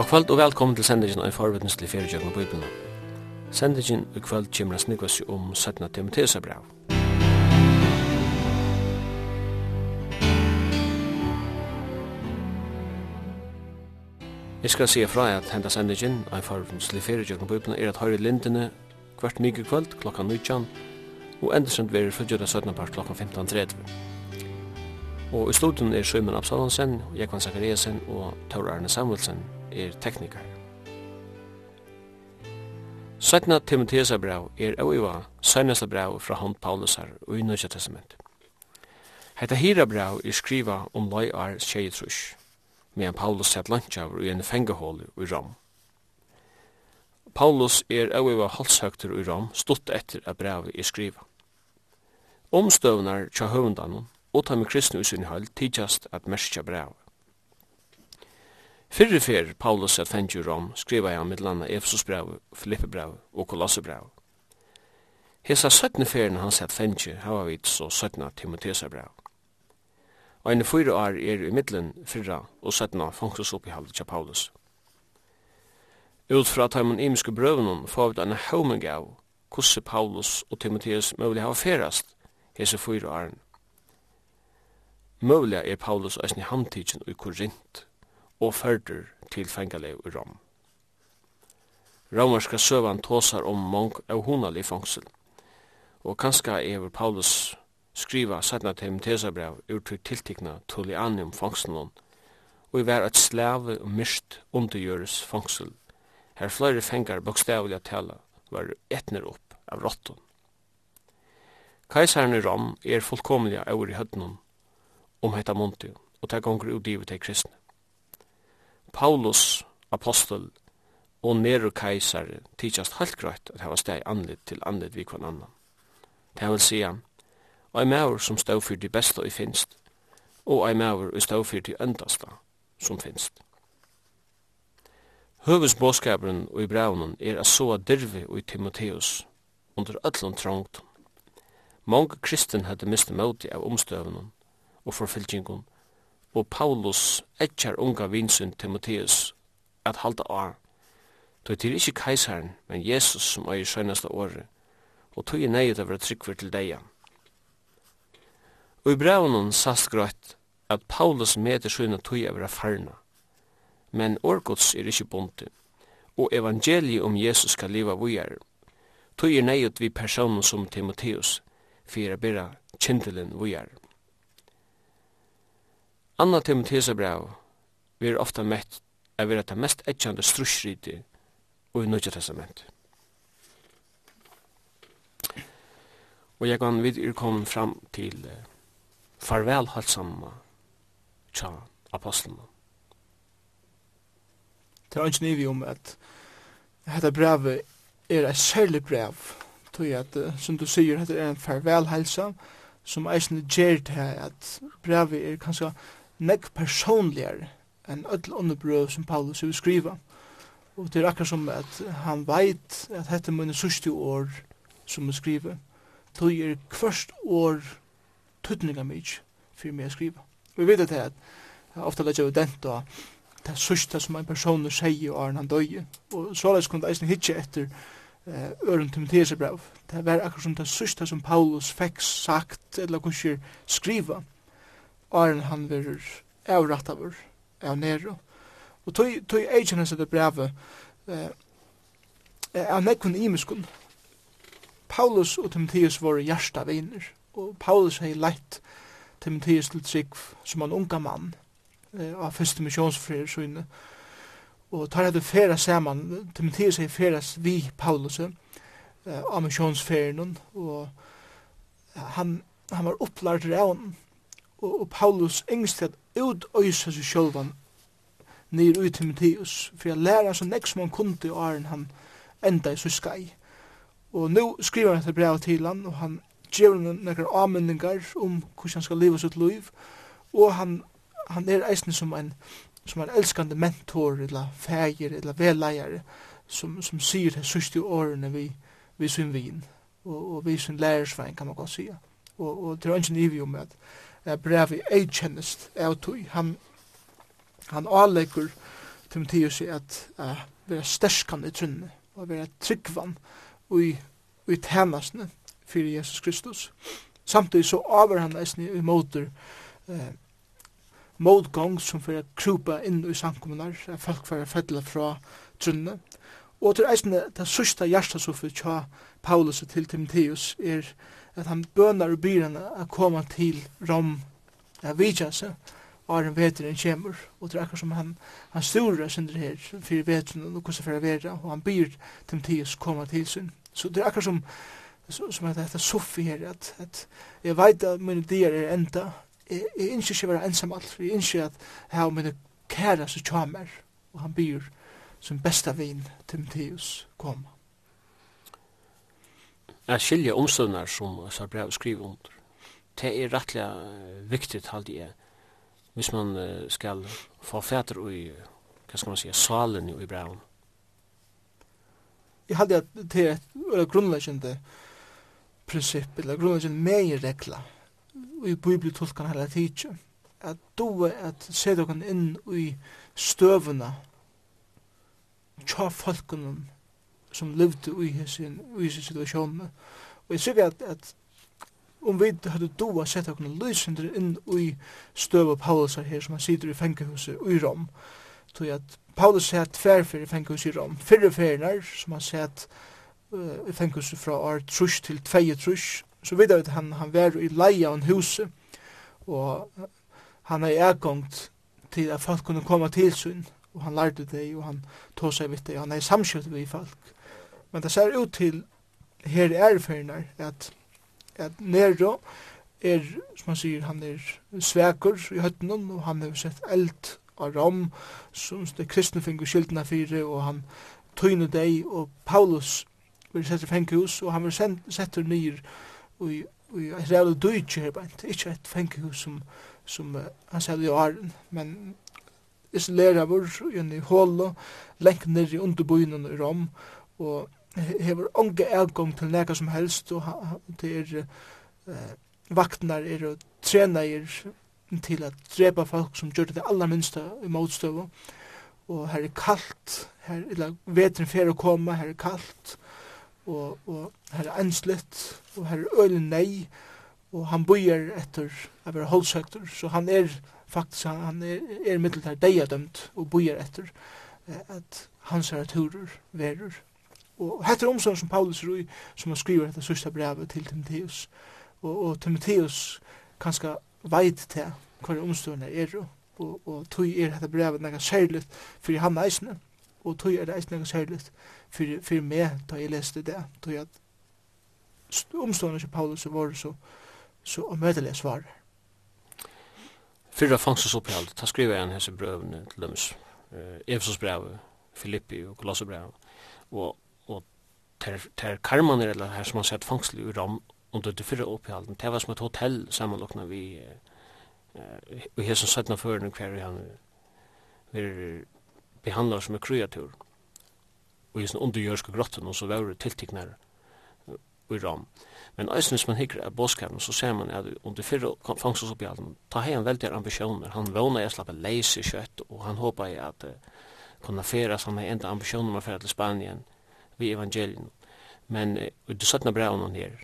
God kvöld og velkommen til sendingen av forvittneslig fjergjøkken av Bibelen. Sendingen i kvöld kommer en snikkvast om 17. Timotheus brev. Jeg skal si fra at henda sendingen av forvittneslig fjergjøkken av Bibelen er at høyre lindene hvert mykje kvöld klokka 19 og endesendt verir fyrir 17. part klokka 15.30. Og i studien er Sjøyman Absalonsen, Jekvan Zakariasen og Taur Arne Samuelsen er teknikar. Sætna Timotheus brev er oiva sænasta brev fra hond Paulusar og i Nødja Testament. Hetta hira brev er skriva om loi ar tjeitrush, medan Paulus sett lantjavur i en fengahål i Rom. Paulus er oiva halshøgtur i Rom stutt etter at brev er skriva. Omstøvnar tja høvundanum og ta med kristne i sin høll tidsast at merskja brev. Fyrre fer Paulus at fengi Rom skriva han mitt landa Efesus brev, Filippe brev og Kolosse brev. Hesa 17 ferien hans at fengi hava vit så 17 Timoteusbrev. Og en fyra år er i middelen fyrra og 17 fangsus i halde til Paulus. Ut fra taimon imiske brøvnen får vi denne hauming av kusse Paulus og Timotheus mulig hava ferast hese fyra åren. Mulig er Paulus og eisne hamtidsin i Korint og førdur til fengalev i Rom. Romerska søvan tåsar om mong av honalig fangsel, og kanska er Paulus skriva sætna til Timotesabrev ur til tiltikna tullianium fangselnon, og i vær et slave og myrst undergjøres fangsel, her flere fengar bokstavlig at tala var etner opp av råtton. Kaisaren i Rom er fullkomlig av i høttnum om hetta Monti, og ta gonger ut i til kristne. Paulus apostel og Nero kejsare tidsast helt grøyt at hava steg anlitt til anlitt vi kvann annan. Det vil sija, og ei maur som stå fyrir de besta i finst, og ei maur som stå fyrir de endasta som finst. Høvesbåskaperen og i braunen er a soa dirvi og i Timoteus under öllum trångt. Mange kristen hadde mist møti av omstøvnen og forfylgjingun og Paulus etjar unga vinsen Timotheus at halda av. Tøy til ikkje keisaren, men Jesus som eier søgnasta året, og tøy er neid av å tryggver til deia. Og i braunen sast grøtt at Paulus meter søgna tøy av å farna, men årgods er ikkje bonte, og evangeliet om Jesus skal liva vujar. Tøy er neid vi personen som Timotheus, fyrir a bera kjentelen vujar. Anna Timotheus brev, vi er ofta mett er vi det mest etjande strusriti og i Nødja Testament. Og jeg kan vid er kommet fram til uh, farvel halsamma tja apostlene. Det er ikke nivi om at dette brevet er et særlig brev, tog at, som du sier, dette er en farvel halsam, som eisen gjer til at brevet er kanskje nekk personligare enn öll underbrøv som Paulus vil skriva. Og det er akkur som at han veit at dette munne sørste år som vi skriva, tog er kvørst år tuttninga mig fyrir mig å skriva. Vi vet at det er ofta lett over dent og det sørste som en person sier og han døy, og såleis kunne det eisen hitje etter eh, øren Timotheus brev. Det var akkur som det sørste som Paulus fikk sagt, eller kunne skriva, skriva, åren han verur avrattavur av nero. Og tog, tog eikjennan sette brevet eh, av nekkun imiskun. Paulus og Timotheus var hjarta viner, og Paulus hei leitt Timotheus til trygg som en unga mann eh, av første misjonsfrier søgne. Og tar hadde færa saman, Timotheus hei færas vi Paulus eh, av misjonsferien, og han, han var opplart av og, og Paulus engst at utøysa seg sjølvan nir ui Timotheus for jeg lærer så nek som han kunde i åren han enda i så skai og nu skriver han etter brev til han og han gjør han nekkar avmyndingar om hvordan han skal leva sitt liv og han, han er eisne som en som en elskande mentor eller fægir eller velleier som, som sier det sørste årene vi, vi sin vin og, og vi sin lærersvein kan man godt sige og, og det er ikke nivå med at brevi eikjennist av tui. Han, han avleggur Timotheus i at uh, være sterskan i trunne og være tryggvann i, i tænasne for Jesus Kristus. Samtidig så avver han eisne i måter eh, motgång som fyrir krupa inn i samkommunar, at folk fyrir fedla fra trunne. Og til eisne det sørsta hjertasoffi tja Paulus til Timotheus er eh, at han bønar og byr henne å komme til Rom at vidja seg og er en veter enn kjemur og det er akkur som han han stora sindri her fyrir veteren og hvordan fyrir vera. Og han byr Timotheus komme til sin så det er akkur som som at dette soffi her at, at jeg veit at mine dier er enda. Jeg, jeg innskjer ikke være ensam alt jeg innskjer at jeg har mine kæra som kjamer og han byr som besta vin Timotheus koma at skilja omstøvnar som så brev skriver under. Det er rettelig viktigt, halde jeg, hvis man skal få fæter i, hva skal man si, salen i breven. Jeg halde at det er et grunnleggende prinsipp, eller grunnleggende meiregla, i bibeltolkan hele tidsjø, at du er at se dere inn i støvuna, tja folkunum, som levde i sin, i sin situasjon. Og jeg sikker at, at om vi hadde doa sett okkur lysindri inn i støv av Paulus her som han sitter i fengehuset i Rom. Tog at Paulus sier at tverfer i fengehuset i Rom. Fyrre ferner som han sier at uh, i fengehuset fra år trus til tvei trus. Så vidar vi at han, han var i leia av en huset og han er ergångt til at folk kunne komme til sin og han lærte det og han tog seg vitt det og han er samskjøtt vi folk Men det ser ut til her er ferner at at Nero er, som man sier, han er svekur i høttenen, og han har sett eld av rom, som det kristne finner skyldene fire, og han tøyne deg, og Paulus vil sette fengehus, og han vil sette nyr og i et reale Deutsche her bænt, ikke et fengehus som, som uh, han sier i åren, men isolerer vår, i en hål, lengt ned i underbøynen i Rom, og hever onge elgong til nega som helst, og det er eh, vaktnar er og trena er til at drepa folk som gjør det aller minsta i motstøvu, og her er kallt, her er vetren fer å komme, her er kallt, og, og her er enslitt, og her er øyne nei, og han bøyer etter å være holdsøkter, så han er faktisk, han er, er middelt her deia dømt, og bøyer etter at hans er turer verer Og hette er omsorgen som Paulus roy i, som han skriver etter sørste brevet til Timotheus. Og, og Timotheus kanskje veit til hva omsorgen er, og, og tog er dette brevet nega særligt for han eisne, og tog er det eisne nega særligt for, for meg da jeg leste det, tog at omstående til Paulus var så, så omødelig svar. Fyrra fangstes opphold, ta skriver jeg en hese brøvene til dømes, Uh, Efesos brev, Filippi og Kolosser brev. og ter, ter karmaner eller her som man sett fangslig i rom under det fyrre opphjalden. Det var som et hotell sammenlokna vi uh, vi her som sattna føren hver vi han vi behandlar som en kreatur og i sånn undergjørske grotten og så var det tiltiknare i ram. Men eisen hvis man hikker av båskapen, så ser man at under fyrre fangstsoppgjalden, ta hei han veldig ambisjoner. Han våna jeg slapp leise kjøtt, og han håpa jeg at uh, kunne som hei enda ambisjoner man færa til Spanien vi evangelien. Men uh, i det sötna brevet her,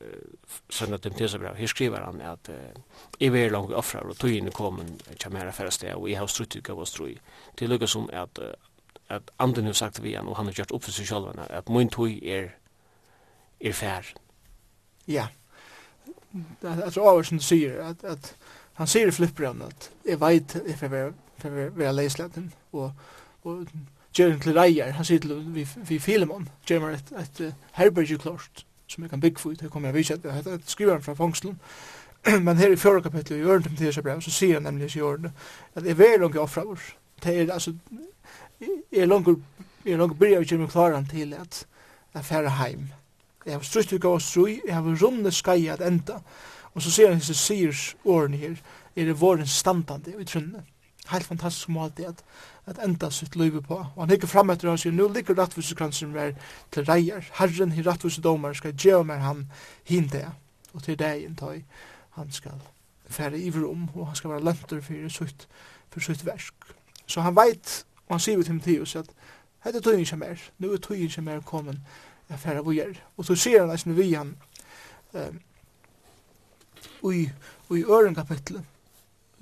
uh, sønna Timotheus brev, her skriver han at uh, jeg vil langt offra og tog inn i komen tøyen komin kjamera sted og jeg har strutt ut utgav og strui. Det lukka som at uh, at anden har sagt vi han og han har gjort opp for seg sjálfana at min tog er er fær. Ja. Altså Aversen sier at, at han sier i flipperen at jeg veit if jeg vil være leislaten og, og Gjeren til Reier, han sier til vi, vi Filemon, gjør meg et, et, et herberge klart, som jeg kan bygge for, det kommer jeg vidt, det heter han fra fangselen, men her i fjorda kapitlet i Ørn til Mathias brev, så sier han nemlig i Ørn, at jeg veldig langt offra vår, det er altså, jeg er langt, jeg er langt bryr av Gjeren klaran til at jeg færre heim, jeg har strutt ut gav oss rui, jeg har runde skai at enda, og så sier han, så sier årene her, er det våren standande i trunnet, helt fantastisk måte at, at enda sitt liv på. Og han hikker fram etter og sier, nu ligger rattvusekransen mer til reier. Herren i rattvusedomar skal gjøre mer han hinde, og til deg inntøy han skal fære i rom, og han skal være lønter for sitt, for sitt versk. Så han veit, og han sier til Timotheus at hette tøyen ikke mer, nu er tøyen ikke mer kommet jeg færre hvor gjør. Og så sier han, altså, vi han, um, i, i øren kapitlet,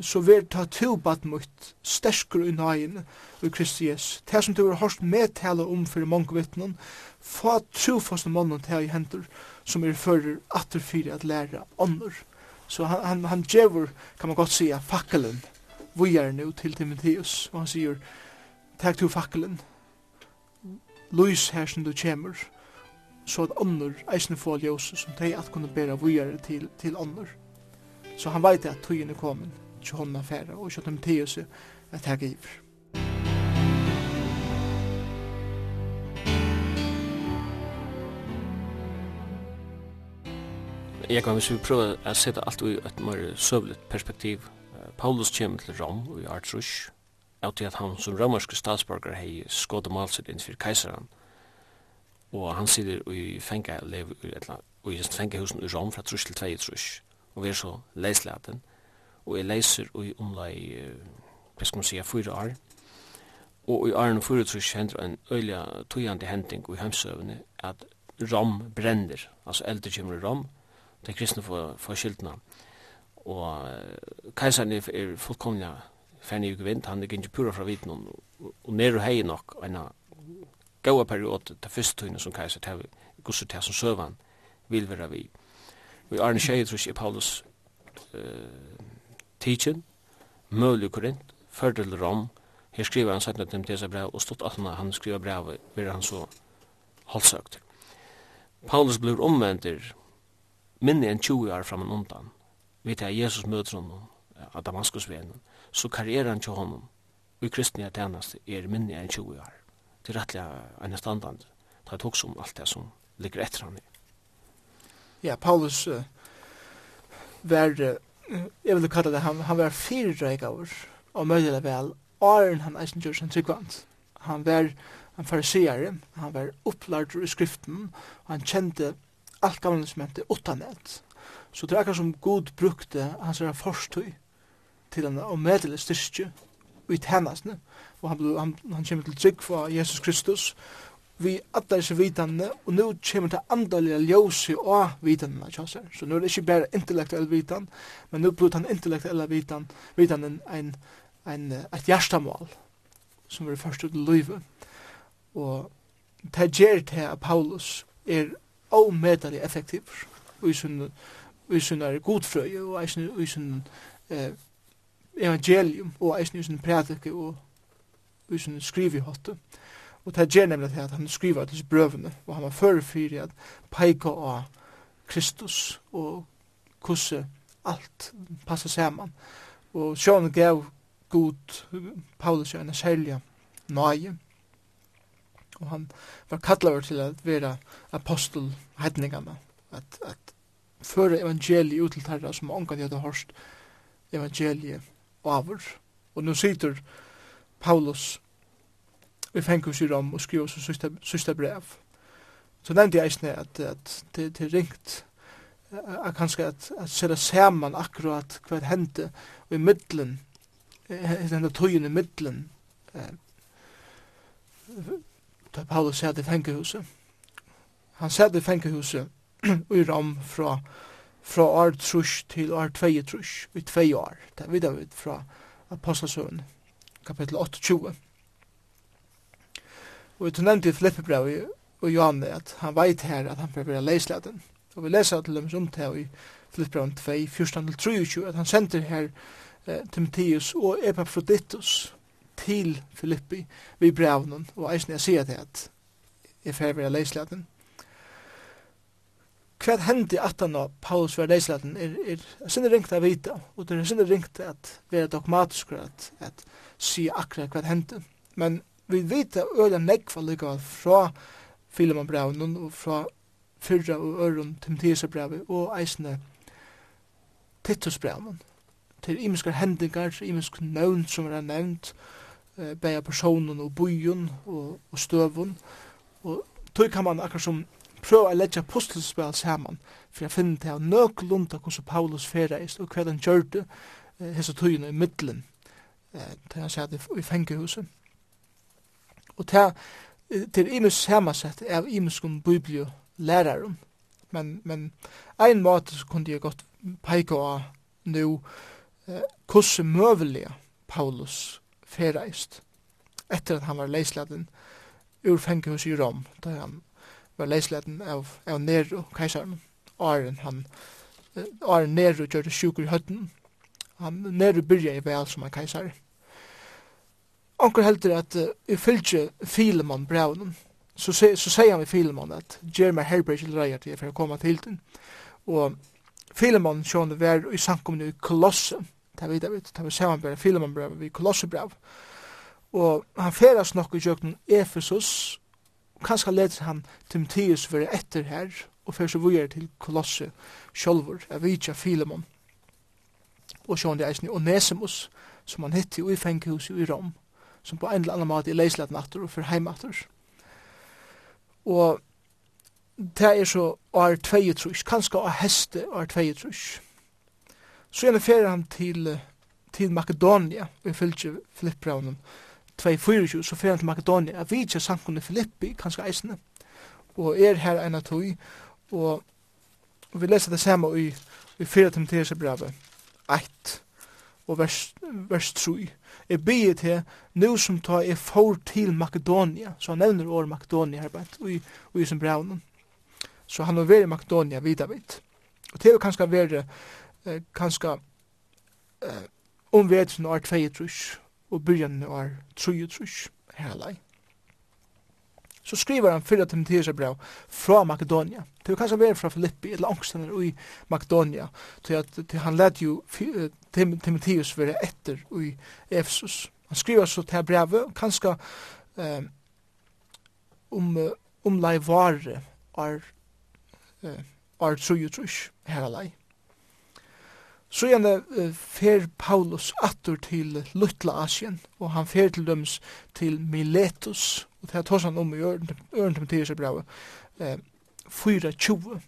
så vil ta to bad mot sterskere i nøyen i Kristi Jesu. Det som du har hørt medtale om for mange vittnen, få trofaste mannen til i hendur som er fører atter fyrir at læra ånder. Så han, han, han djever, kan man godt sija, fakkelen, vi er nu til Timotheus, og han sier, takk to fakkelen, lys her som du kjemur, så at ånder eisne få ljøse som de at kunne bæra vi er til, til ånder. Så han veit at tøyen er kommet ikke honna færa, og ikke dem Timotheus at her giver. Jeg kan hvis vi prøver å sette alt i et mer søvlet perspektiv. Paulus kommer til Rom og i Artrush, av til at han som romerske statsborger hei skåde malset for keiseren. Og han sitter i fenga, lever i et eller annet, og i fengahusen i Rom fra Trush til tvei Trush, og vi er så leislaten og jeg leiser i omlai, hva skal man sige, fyra år. Og i åren fyra trus hendra en øyla tøyande hending i heimsøvne at rom brenner, altså eldre kjemmer rom, det er kristne for, for skyldna. Og kajsaren er fullkomna fernig i gvint, han er gynnt pura fra viten og, og nero hei nok en gaua periode til fyrst tøyne som kajsar til gusser til som søvan vil vera vi. Vi arne åren tjei trus i Paulus uh, tidsjen, mølig korint, førdel rom, her skriver han sagt til Timotheus brev, og stått atna han skriver brev, vil han så halsøkt. Paulus blir omvendt minne enn 20 år fram en undan, vidt jeg Jesus møter honom, av Damaskus Damaskusvenen, så karrieren til honom, og i kristne tjeneste er minne enn 20 år, til rettelig enn standand, ta et om alt det som ligger etter han i. Ja, Paulus uh, var uh, jeg vil kalla det, han, han var fyrir reikavur, og møyla vel, åren han eisen gjør sin tryggvant. Han var en fariseare, han var opplærdur i skriften, og han kjente alt gamle som hente utanett. Så det er akkur som god brukte hans er forstøy til henne og medelig styrstje ut hennasne, og han, han, han kommer til trygg for Jesus Kristus, vi alla disse vitanene, og nu kommer det andalige ljósi og vitanene, ikke sant? Så nu er det ikke bare intellektuell vitan, men nu bruker den intellektuelle vitan, vitanen en, en, et hjertamål, som er først ut i livet. Og det gjør det at Paulus er avmedelig effektiv, og i sin, i sin er godfrøy, og i sin, i sin eh, evangelium, og i sin prædike, og i sin skrivehåttet. Og Og det gjør nemlig at han skriver til brøvene, og han var før fyrir at peika av Kristus og kusse alt passa saman. Og sjån gav god Paulus jo en særlig nøye. Og han var kallaver til at vera apostelhetningene, at, at føre evangeliet ut til terra som ångan hadde hørst evangeliet over. Og nå sitter Paulus vi fengur sig om og skriva oss sista brev. Så nevnte jeg eisne at, at det, det ringt at kanskje at, at særa saman akkurat hva hende og i middelen hende tøyen i middelen da Paulus sæt i fengehuset han sæt i fengehuset og i ram fra fra år trus til år tvei trus i tvei år det vidar vi fra apostelsøvn kapitel 28 Og du nevnte i Filippebrev og Johan at han veit her at han bør være leislaten. Og vi leser til dem som til i Filippebrev 2, 14-23, at han sender her eh, Timotheus og Epaphroditus til Filippi vi brevnen, og eisen jeg sier til at jeg fer være leislaten. Hva hendte at han og Paulus var leislaten er, er er sinne ringt av vita og det er sinne ringt at være dogmatisk at, at si akkurat hva hendte. Men vi vet øyla nekva lika fra Filemon brevnen og fra fyrra og øren Timotheus brevet og eisne Titus brevnen til imiskar hendingar, imiskar nøvn som er nevnt, eh, bæja personen og bujun og, og støvun, og tog kan man akkur som prøva at leggja pustelspel saman, for jeg finna til nøk lunda hvordan Paulus fereist og hva han gjørte eh, hessa tøyene i middelen, eh, til han sier det i fengehuset og det til imus samasett av imuskum biblio lærarum. Men, men ein måte så kunne jeg godt peika av nu eh, hvordan møvelige Paulus ferreist etter at han var leisladen ur fengehus i Rom, da han var leisladen av, av Nero, keisaren, Aren, han, Aren Nero gjør det sjuker i høtten. Han Nero byrja i vel som en keisare. Onkur heldur at uh, i fylgje Filemon braunen, så, se, så sier han i Filemon at gjer meg til reier til for å komme til den. Og Filemon sjående var i samkomne i Kolosse, det vet jeg vet, det var samanbæra Filemon brev i Kolosse brev. Og han feras nok i jøkken Efesus, kanskje leder han Timotheus for etter her, og fyrir så vujer til Kolosse sjolvor, av vitja Filemon. Og sjående det eisen i Onesimus, som han hitti i fenghuset i Rom som på en eller annan måte er leislet natter og for heimatter. Og det er så år 22, kanskje av heste år 22. Så gjerne ferer han til, til Makedonia, og fylgje Filippbraunen 224, så ferer han til Makedonia, at vi ikke samkunnet Filippi, kanskje eisene, og er her enn av og, og vi leser det samme i, i 4 Timotheus brevet 1, og vers, vers 3, jeg bygde til, nu som tar jeg for til Makedonia, så han nevner året Makedonia her, og i, i sin brevnen. Så han har vært i Makedonia videre vidt. Og det er kanskje vært, eh, kanskje, eh, omvetsen år 2 trus, og byrjan år 3 trus, herlei så skriver han fyra Timotheus brev fra Makedonia. Det var kanskje vært fra Filippi, eller angsten i Makedonia, til at til han led jo Tim, Timotheus være etter i Efesus. Han skriver så til brevet, kanskje eh, om, om lai vare er, eh, er trus, her lei. Så gjerne uh, fer Paulus attur til Lutla Asien, og han fer til døms til Miletus, og det er tås han om i øren til Mathias brevet, eh, 4.20.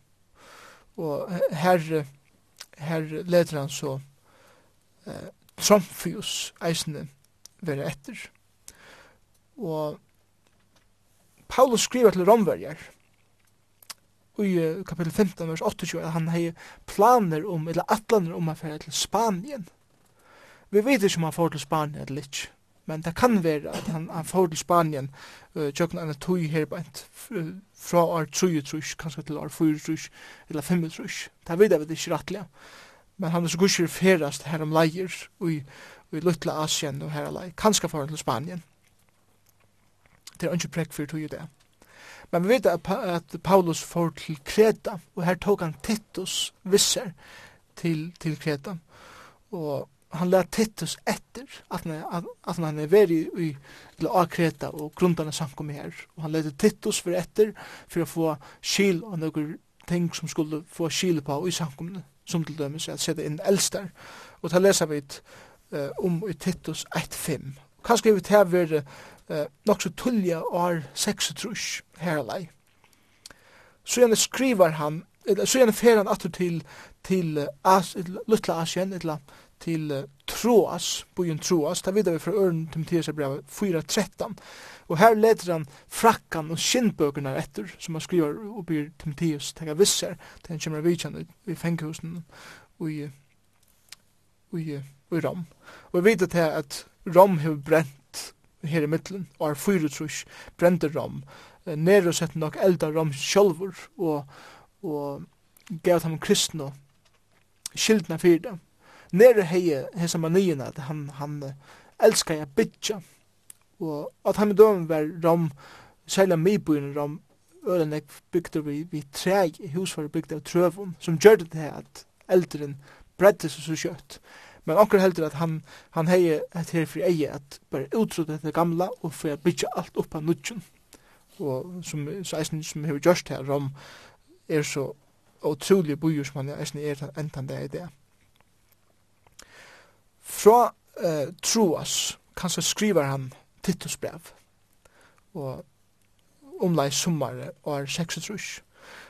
Og her, her leder han så eh, Tromfius eisende være etter. Og Paulus skriver til romverjer, i kapitel 15, vers 28, at han hei planer om, eller atlaner om å fære til Spanien. Vi vet ikke om han får til Spanien eller ikke, men det kan være at han, han får til Spanien uh, tjøkken enn tog her bænt fra år 3 trus, kanskje til år 4 trus, eller 5 trus. Det vet jeg vet ikke rettelig. Men han er så gusir ferast her om leier i, i Lutla Asien og her leir. Kanskje får til Spanien. Det er ikke prekk for tog i det. Men vi vet at Paulus får til Kreta, og her tok han Titus visser til, til Kreta. Og han lær Titus etter at han, at, at han er veri i i Kreta og grundarna samkom her. Og han lær Titus for etter for å få skil og noen ting som skulle få skil på i samkomne, som til dømes at sette inn eldstar. Og ta lesa vi uh, om i Titus 1.5. Kanskje vi tar være eh, nok så tullja år 36 herlei. Så gjerne skriver han, så gjerne fer han atter til, til As, Lutla Asien, eller til uh, Troas, bojen Troas, da vidar vi fra Ørn Timotheus brev 4.13, og her leder han frakkan og skinnbøkene etter, som han skriver oppi i Timotheus, tenka visser, til han kommer vidtjende i fenghusen og i, og i, og i Rom. Og vi vet at Rom har brent her i middelen, og er fyretrus, brente rom, nere sett nok elda rom sjolvor, og, og gav ham kristne skyldna fyrir dem. Nere hei hesa manien at han, han elskar jeg bytja, og at han døm var rom, særlig mibuin rom, ølen bygde vi, vi treg, hus var bygde av trøvun, som gjør det at eldren bredde seg så kjøtt. Men onkur heldur at han, han hei et her fri eie at bare utrota det gamla og for at bytja alt upp av nudjun. Og som, så eisen som hefur gjørst her, Rom er så utrolig bujur som han eisen er endan det er det. Fra uh, Troas, kanskje skriver han Titus brev, og omlai sommare og er 6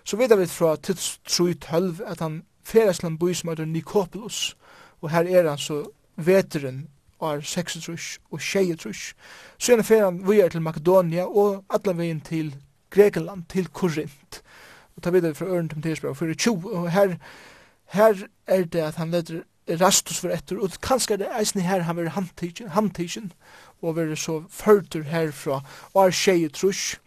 Så vet vi fra Titus 3.12 at han feres til en by som heter Nikopolus, og og her er han så veteren år 36 og 36. Så er fer han er til Makedonia og alle veien til Grekeland, til Korint. Og ta videre fra Øren til Tillsberg for 20. Og her, her er det at han leder Rastus for etter, og kanskje er det eisen her han vil hamtidsjen, og vil så førtur herfra, og er tjeje trus,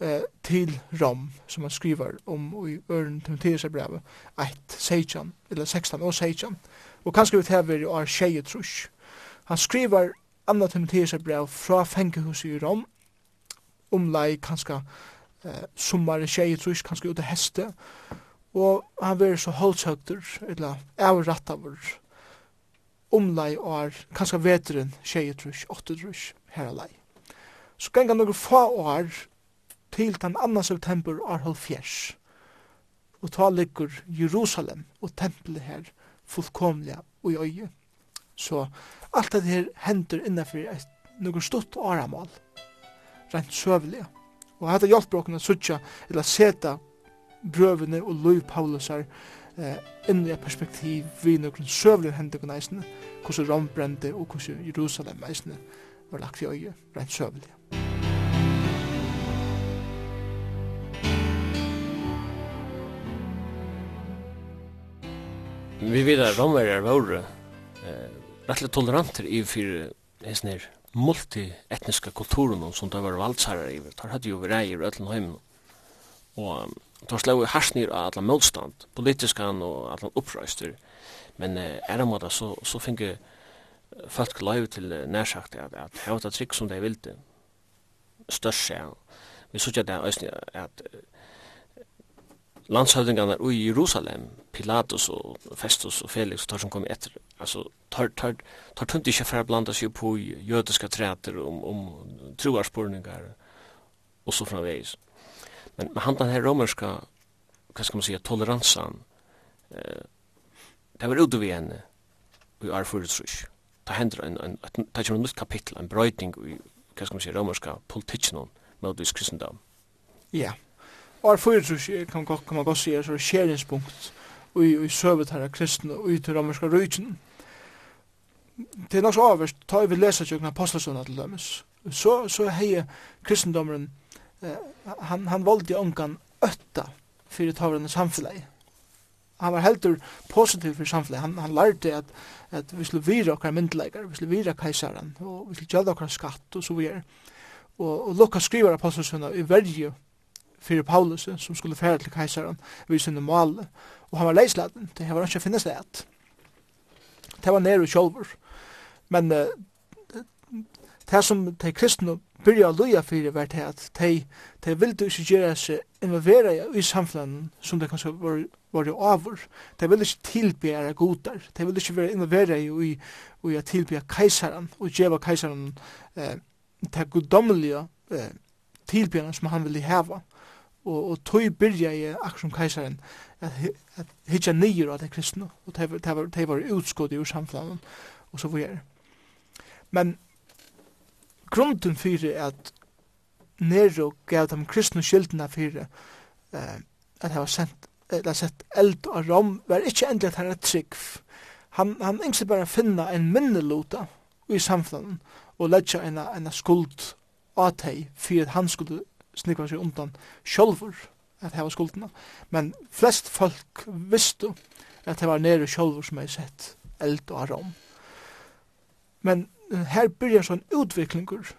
eh, til Rom, som han skriver om i Øren til Tillsberg 1, 16, eller 16 og 16 og kanskje vi tever i år tjeje trus. Han skriver Anna Timotheus brev fra fengehuset i Rom, omlai kanskje eh, sommare tjeje trus, kanskje ute heste, og han vil så holdsøkter, eller avrattaver, omlai år, kanskje veteren tjeje trus, åtte trus, her alai. Så ganga noen få år til den 2. september år halvfjers, og ta ligger Jerusalem og tempelet her fullkomliga og i øye. Så alt det her hender innenfor et noen stort åramål, rent søvelig. Og hadde det hjelper å suttja, eller seta brøvene og lov Paulusar eh, inn i perspektiv vi noen søvelig hender kunne eisene, hvordan Rom brente og hvordan Jerusalem eisene var lagt i øye, rent søvelig. Vi vet at romverjar var eh, rettelig toleranter i fyrir hessner multietniska kulturen som det var valdsherrar i. Det hadde jo vi i ötlen heimen. Og det var slå i harsnir av alla motstand, politiskan og alla upprøyster. Men eh, er det så, så finge folk lov til nærsagt at, at hava det trygg som de vilde. Størst, ja. Vi sørger det at, at, at landshövdingarna i Jerusalem, Pilatus och Festus och Felix tar som kom efter. Alltså tar tar tar tunt inte för att blanda sig på judiska träter om om troarspårningar och så framvägs. Men, men han den här romerska vad ska man säga toleransen eh det var ute vi henne i Arfurtsrush. Ta händer en en ta ju nytt kapitel en brötning i vad ska man säga romerska politiken mot kristendom. Ja. Yeah. Og er fyrir kan kan man godt sige, så er skjeringspunkt i, i søvet her av kristne og i til romerska rujtjen. Det er nok så avvist, ta vi lesa tjøkken apostelsøvna til dømes, så, så hei kristendommeren, eh, han, han valde ångan øtta fyrir tavrande samfunnet. Han var heldur positiv fyrir samfunnet. Han, han lærte at, at vi skulle vira okkar myndleikar, vi skulle vira kajsaren, og vi skulle gjelda okkar skatt og så videre. Og, og Lukas skriver apostelsøvna i verju fyrir Paulus som skulle færa til kejsaren vid sinne mål og han var leisladen, det var ikke finnes det at. Det var nere kjolver men uh, det som de kristne byrja å loja fyrir var det at de, de vilde ikke gjøre seg involvera i samfunnet som de kanskje var, var over de ville ikke tilbjæra godar de ville ikke være involvera i, i å tilbjæra kejsaren og gjeva kejsaren eh, det guddommelige eh, tilbjæra som han ville heva og, og tøy byrja i akkur som at, at hitja nyer av det kristne og de var utskåd ur samflanen og så var men grunden fyrir at Nero gav dem kristne skyldina fyrir eh, at han var sendt eller sett eld og rom var ikkje endelig at han er trygg han, han yngste bare finna en minnelota i samfunnet og letja en, en skuld atei fyrir at han skulle snikva seg undan sjálfur at hava skuldina. Men flest folk visstu at det var nere sjálfur som hei sett eld og arom. Men her byrjar sånn utviklingur,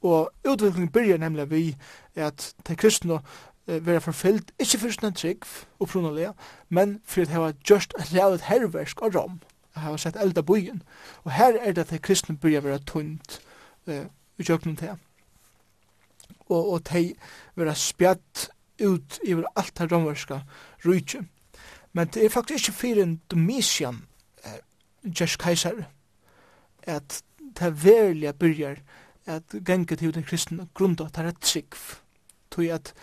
og utvikling byrjar nemlig vi at de kristne eh, vera forfyllt, ikkje fyrst en trygg opprunalega, men fyrir at hava just a lavet herversk av rom, at hava sett elda bojen. Og her er det at de kristne byrjar vera tunt eh, utjøknum til og, og de vera spjatt ut i alt det romerska rujtje. Men det er faktisk ikke fyrir Domitian, eh, Gers Kaisar, at det verilige byrjar at gengur til den kristne grunda at det er trygg. Tog at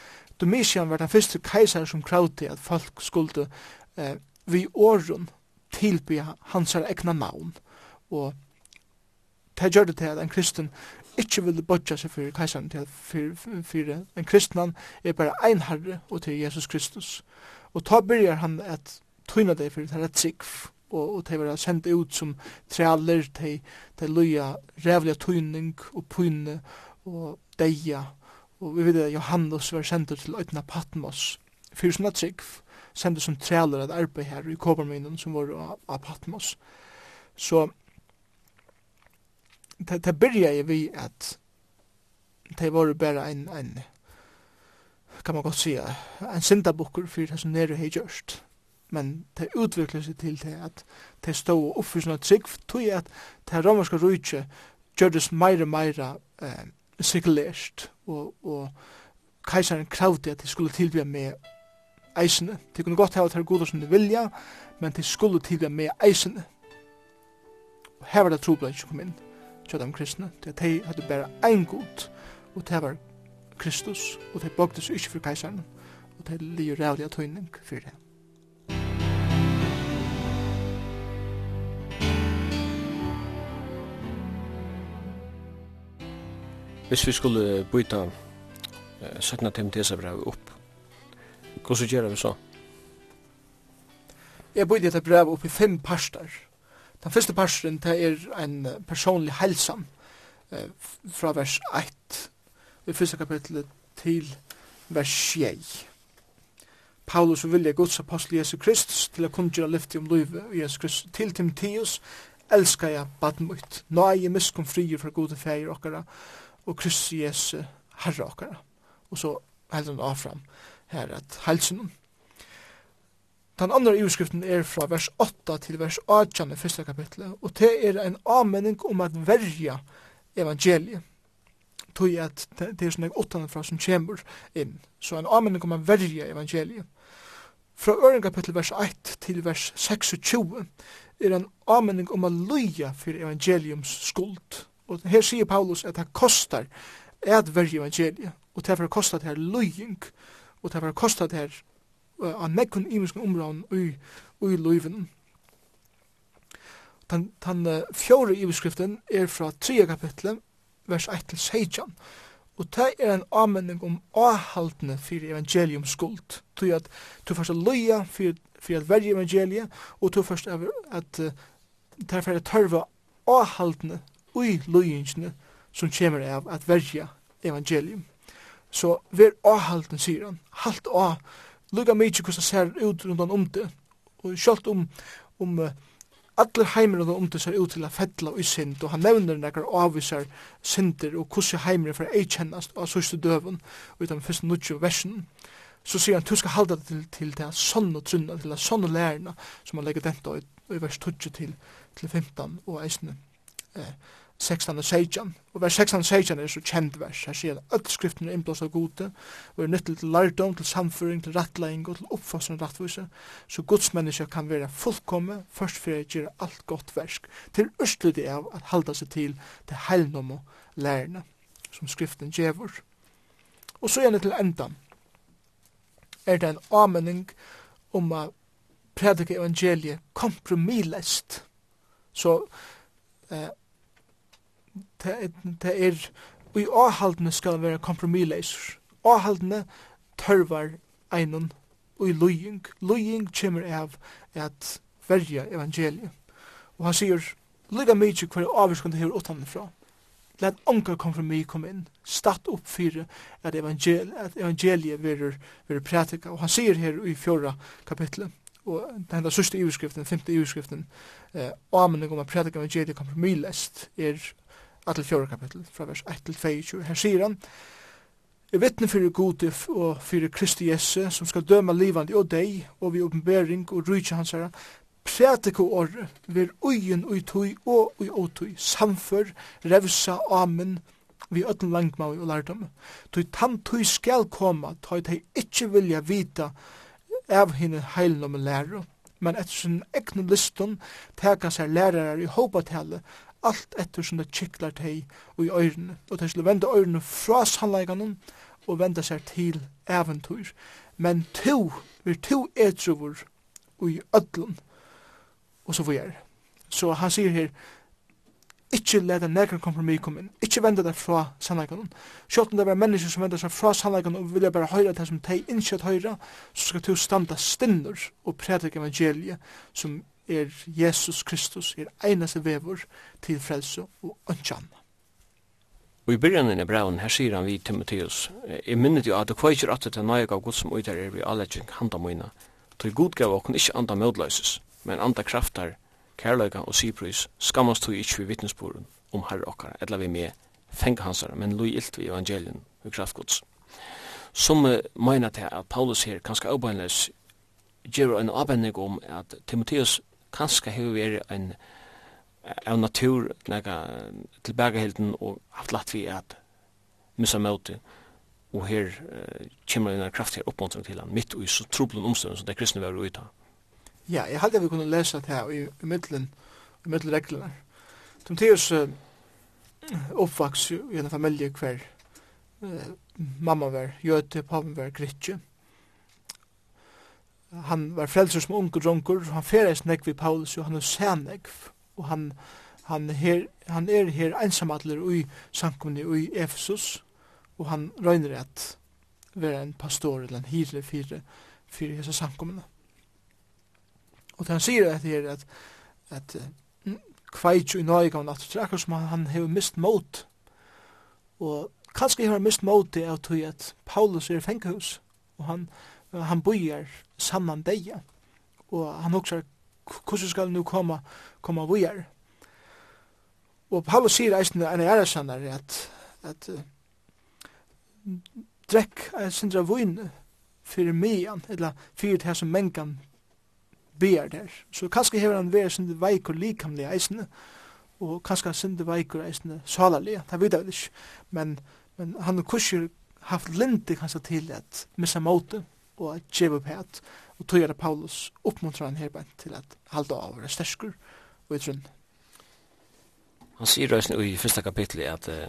Domitian var den første kaisar som kravde at folk skulle eh, vi åren tilbyja hans egna navn. Og det gjør det til at en kristen ikke ville bodja seg fyrir kajsan til fyrir, en kristnan er bare ein herre og til Jesus Kristus. Og ta byrjar han at tøyna deg fyrir det retsikv, og, og de var sendt ut som trealer, de, de løya rævliga tøyning og pyne og deia, og vi vet at Johannes var sendt til Øytna Patmos, fyrir sånne trygg, sendt som trealer at arbeid her i Kåbermynden som var av Patmos. Så det, det byrjar vi at det var bara en, en kan man godt säga en syndabukker for det som nere har gjørst men det utviklar seg til det at det stod opp for sånne trygg tog at det romerska rujtje gjørdes meira meira eh, sekulært og, og kajsaren kravde at de skulle tilbya med eisene. Det kunne godt hava til gode som de vilja, men de skulle tilbya med eisene. Og her var det trobladet som kom inn til de kristne, til at de hadde bare ein god, og det var Kristus, og de bøkte seg ikke for keiseren, og de lier rævlig av tøyning for det. Hvis vi skulle byta eh, 17. Timotheus-brevet opp, hvordan gjør vi så? Jeg byta dette brevet opp i fem parster. Den første parsen det er en personlig helsam eh, fra vers 1 i første kapitlet til vers 6. Paulus og vilja Guds apostel Jesu Kristus til å kunngjøre lyfti om løyve og Jesu Kristus til Timotheus elskar jeg badmutt. Nå er jeg miskom frier fra gode feir okkara og Kristus Jesu herre okkara. Og så heldur han avfram her at helsen Den andre iverskriften er fra vers 8 til vers 8 i første kapitlet, og det er en anmenning om at verja evangeliet. Tog at det er sånn åttan fra som kommer inn. Så en anmenning om at verja evangeliet. Fra øren kapittel vers 1 til vers 26 er en anmenning om at løya for evangeliums skuld. Og her sier Paulus at det kostar et verja evangeliet, og det er for kostar det her løying, og det er for kostar det her av nekkun imenskun områden ui, ui luiven. Den, den uh, fjore iverskriften er fra 3 kapitlet, vers 1 til 16. Og det er en anmenning om avhaltene for evangelium skuld. Tog at du først er løya for, for at verje evangeliet, og du først er at uh, det er tørva avhaltene ui løyingsene som kommer av at verje evangelium. Så ver avhalten, sier han, halt av lukka mykje hvordan ser ut rundan om det. Og sjalt om, om uh, alle heimer rundan om det ser ut til a fettla og synd, og han nevner nekkar avvisar synder og hvordan heimer for ei kjennast av sørste døven, utan fyrst nudjo versen. Så sier han, du skal halda det til, til det sånn og trunna, til det sånn og lærna, som han legger denta i, i vers 12 til, til 15 og eisne. Eh, 16 og 16. Og vers 16 og 16 er så kjent vers. Her sier at alle skriftene er innblåst av gode, og er nyttel til lærdom, til samføring, til rettlegging og til oppfassende rettvise, så Guds menneske kan være fullkomme, først for å gjøre alt godt versk, til østlydig av at halda seg til det heilnom og lærerne, som skriften gjevur. Og så gjerne til enda, er det en amening om å predike evangeliet kompromillest. Så eh, det er i avhaldene skal være kompromisleiser. Avhaldene tørvar einon og i lujing. Lujing kommer av at verja evangeliet. Og han sier, Lyga mykje hver avvirskund hever utanfra. Let onka kom kom inn. Statt opp fyrir at, evangel at evangeliet verur, verur prætika. Og han sier her i fjorda kapitlet, og den enda sørste iverskriften, den femte iverskriften, eh, amening om at prætika evangeliet kom lest, er til fjore kapittel, fra vers 1 til 22. Her sier han, Jeg vittne fyrir gode og fyrir Kristi Jesse, som skal døma livandi og deg, og vi oppenbering og rydja hans herra, prætiko orre, vir uien ui tui og ui otui, samfør, revsa, amen, vi ötlen langmaui og lærdom. Tui tam tui skal koma, tui tei ikkje vilja vita av hinn heilnum lærer, men etter sin egnu listun teka seg lærarar i hopa alt etter som det kiklar teg og i øyrene, og det skulle vende øyrene fra sannleikene og vende seg til eventyr. Men to, vi to etruvor og i ødlen. og så får. Så han sier her, Ikke leda nekran kompromis kom inn. Ikke vende deg fra sannleikene. Sjått om det var mennesker som venda seg fra sannleikene og vilja bare høyra det som teg innkjøtt høyra, så skal du standa stinnur og predik evangeliet som er Jesus Kristus, er einaste vevor til frelse og ønskan. Og i byrjanen av braun, her sier han vi Timotheus, jeg minnet jo at det kveitjer at det er nøyga av Guds som uitar er vi allergjeng handa moina, til god gav okken ikkje anda mødløyses, men anda kraftar, kærløyga og syprys, skammast tog ikkje vi vittnesboren om herre okkar, etla vi med fenga hansar, men lui ilt vi evangelien vi kraftgods. Som meina til at Paulus her, kanskje avbeinleis, gjør en avbending om at Timotheus kanskje har vi en av natur nega tilbægahelden og haft latt vi at missa møte og her uh, kommer en kraft her oppmåntring til han mitt og i så troblen omstøvn som det kristne var uita. Ja, jeg halte vi kunne lesa det her i, i middelen i middelen reglene. Timotheus uh, oppvaks i en familie hver uh, mamma var jøte, papen var gritje han var frelser som unge dronker, han ferreis nekv i Paulus, og han er sænekv, og han, han, her, han er her einsamadler ui sankumni ui Efesus, og han røyner at være en pastor eller en hire fire fire hese sankumna. Og han sier at her at, at kveitj i nøyga og natt, akkur som han, han hever mist mot, og kanskje hever mist mot det av tog at Paulus er fengehus, og han, han bøyer saman deia, og han hoksar, hvordan skal nu koma, koma bøyer? Og Paulus sier eisen en er sannar at, at uh, drekk er sindra vun fyrir mian, eller fyrir det som mengan ber der. Så kanskje hever han vært sindra veikur likamli eisen, og kanskje sindra veikur eisen salalig, det vet jeg ikke, men, men han kusher haft lindi kanskje til at missa måte, og at djeva pæt, og tog er Paulus oppmuntrar han herbein til at halda av og sterskur og i trunn. Han sier røysen i fyrsta kapitli at uh,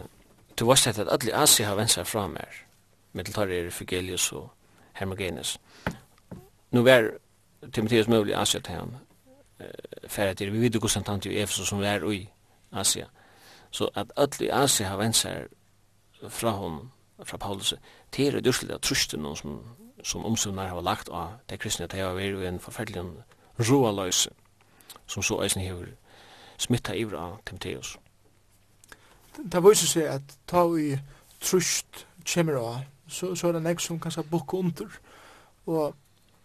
du var sett at alle Asi har vensar fra mer, mitteltar er Fugelius og Hermogenes. Nu var Timotheus mulig Asia til han, uh, færre til, vi vidu gusant han til Efesus som var i Asia. Så at alle Asi har vensar fra hon fra Paulus, til er det durselig at trusten noen som som omsøvnar har lagt av det kristne, at det har vært en forferdelig roa løse som så eisen hever smitta iver av Timotheus. Det viser seg at ta vi trust kommer av, så, så er det nek som kanskje bukk under, og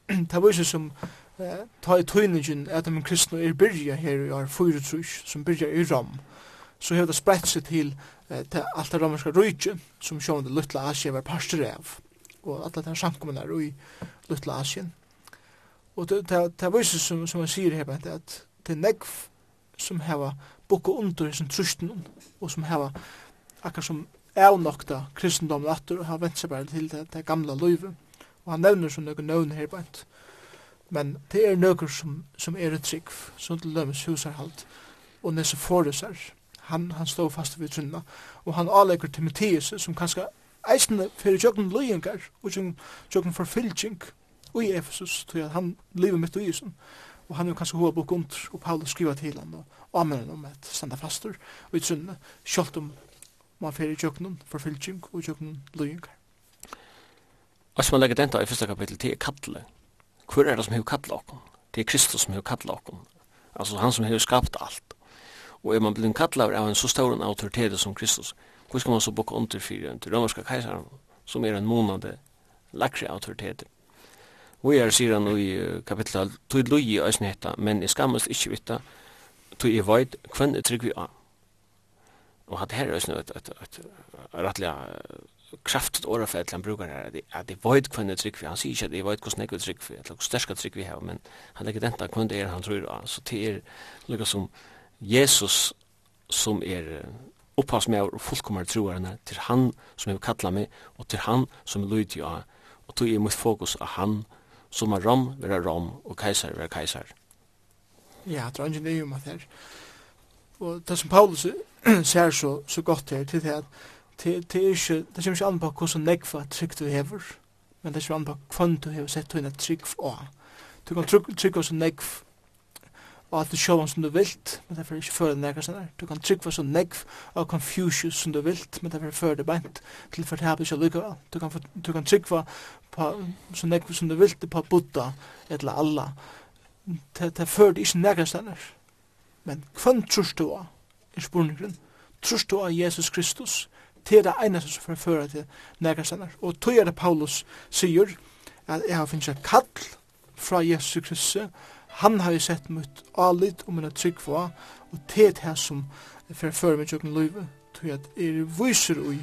det viser som eh, ta i tøyningen at de kristne er byrja her og år fyra trus, som byrja i ram, så har det spredt seg til eh, til alt det romerska rujtje som sjående luttla Asia var pastor av og alla samkommene samkommunar i Lutla Asien. Og det viser som, som man sier her, at det er negv som heva bukka under sin trusten og som heva akkar som avnokta kristendomen atur og har vent seg bare til det, det gamla løyve. Og han nevner som nøkker nøvn her bænt. Men det er nøkker som, som er et trygg, som til lømmes husarhalt og nese forusar. Han, han står fast ved trunna. Og han avlegger Timotheus, som kanskje eisne fyrir tjokken løyengar og tjokken forfylgjeng i Efesus, tog at han lever mitt i isen, og han er kanskje hova bok under, og Paulus skriva til han, og anmenn om at standa fastur, og i sunne, kjolt om man fyrir tjokken forfylgjeng og tjokken løyengar. Og som man legger denta i første kapittel til kattle. Hvor er det som hever kattle okkur? Det er Kristus som hever kattle okkur. Altså han som hever skapt alt. Og er man blitt kattle av en så stor autoritet som Kristus, Hvor skal man så boka under fyrir til romerska kajsaren som er en månande lakre autoritet. Og jeg sier han i kapitlet, tog loj i æsne hetta, men i skammast ikkje vita, tog jeg vajt, kvann jeg trygg vi av. Og hatt her æsne et, et, et, rettelig kraftigt årafell han brukar her, at jeg vajt kvann jeg trygg vi, han sier ikkje at jeg vajt kvann jeg trygg vi, eller hvordan sterska trygg vi har, men han legger denta kvann det er han tror av, så det er lukka som Jesus som er upphavs med og fullkomar troarna til han som jeg kalla meg, og til han som er lydig av, og tog i mitt fokus av han, som er rom, vera rom, og kaisar vera kaisar Ja, det er ikke nye om at her. Og det som Paulus ser så, så godt her, til det at det, er ikke, det kommer ikke an på hvordan negva trygg du hever, men det kommer an på hvordan du hever sett henne trygg av. Du kan trygg, trygg hos negva og alt det sjåan som du vilt, men derfor ikke føre nekka sånn Du kan tryggva så negv av Confucius som du vilt, men derfor føre det beint til for det her ikke lykka vel. Du kan, du kan tryggva på så negv som du vilt på Buddha eller Allah. Det føre det ikke nekka sånn Men hvem trus du av? Er spurningen? Trus du av Jesus Kristus? Det er det eneste som får føre til nekka Og tog er det Paulus sier at jeg har finnst kall fra Jesus Kristus Han har jo sett mot alit og minna trygg for, og det det som for føre min tjokken løyve, tog at er viser ui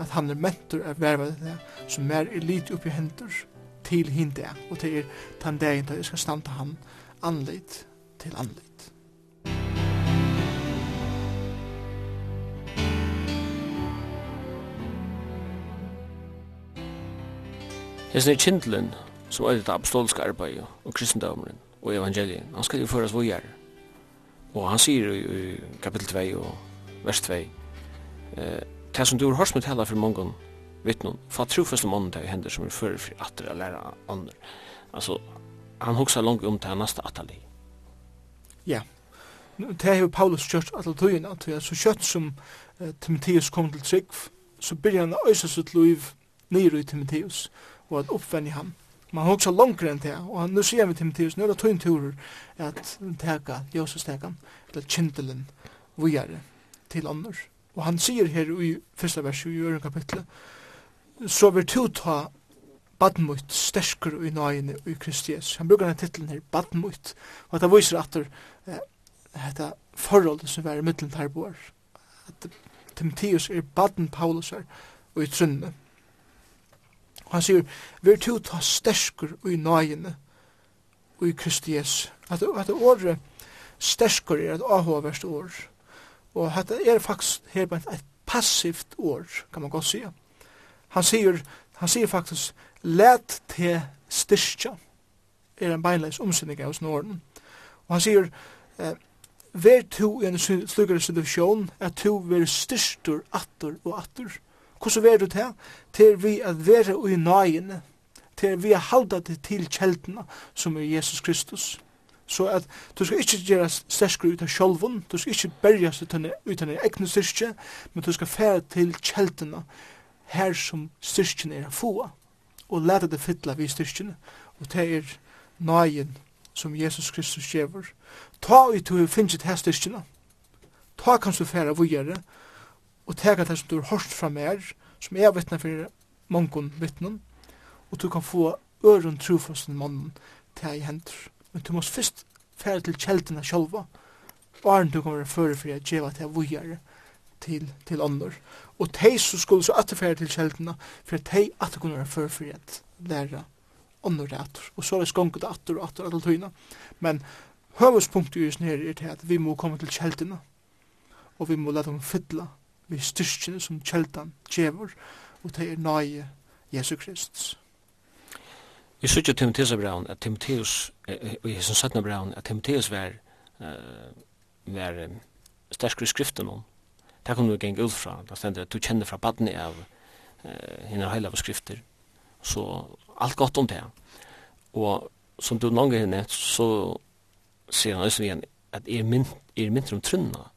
at han er mentor av verva det som er elit oppi hendur til hinde, og til er tan dagen da jeg skal standa han anleit til anleit. Hesne er kindlen, som er det apostoliske arbeidet og kristendommeren og evangelien. Han skal jo føres vågjere. Og han sier i kapitel 2 og vers 2 eh, Det som du har hørt med tala for mange vittnen, for trofeste mannen det hender som er fører for atter å lære andre. Altså, han hoksa langt om til neste atali. Ja, det har jo Paulus kjørt at tøyina, at er så kjøtt som uh, Timotheus kom til trygg, så byrja han å øysa sitt liv nyr i Timotheus, og at oppvendig ham man hugsa longre enn det, og nu sier vi til Timotheus, nu er det tøyn turer at teka, Jesus teka, eller kjentelen vujare til andre. Og han sier her i første vers i øren kapitlet, så vil du ta badmutt sterkur i nøyene i Kristi Jesus. Han brukar den titlen her, badmutt, og det viser at det er forholdet som er i middelen her bor. At Timotheus er baden Paulus her, og i trunnet Og han sier, «Vær to ta sterskur i nøyene, og i Kristi Jesu». At, at året sterskur er et avhåverst år. Og at det er faktisk her et, et passivt år, kan man godt sige. Han sier, han sier faktisk, «Let te styrstja er en beinleis omsynning av snåren. Og han sier, eh, «Vær to i en slugare situasjon, at to vær styrstur atter og atter». Hvordan ver du til? Til vi at være ui nøyene, til vi at halda det til kjeltene som er Jesus Kristus. Så at du skal ikke gjøre sterskere ut av sjolven. du skal ikke berges ut av din egen styrke, men du skal fære til kjeltene her som styrken er få, og lære det fytla vi styrken, og det er nøyen som Jesus Kristus gjever. Ta ut du finnes til styrkene, ta kanskje fære vågjere, og og teka det som du har hørt fra mer, som er vittne for mongon vittnen, og du kan få øren trofasten mannen til jeg henter. Men du måst først fære til kjeldina sjølva, og er du kan være føre for jeg djeva til vujere til, til andre. Og de som skulle så atter fære til kjeldina, for de atter kunne være føre for jeg lære andre atter. Og så er det skonket atter og atter alle tøyene. Men høvespunktet i oss nere er til at vi må komme til kjeldina, og vi må lade dem fytle vi styrkjene som kjeldan djevor, og det er nøye Jesu Kristus. Vi sykja Timotheus av Braun, at Timotheus, og jeg som satt Braun, at Timotheus var, uh, var um, sterskere i skriften om, det kom du geng ut fra, det stender at du kjenner fra badni av uh, henne heila av skrifter, så alt godt om det. Og som du langer henne, så sier han også igjen, at er, mynd, er mynter om trunna,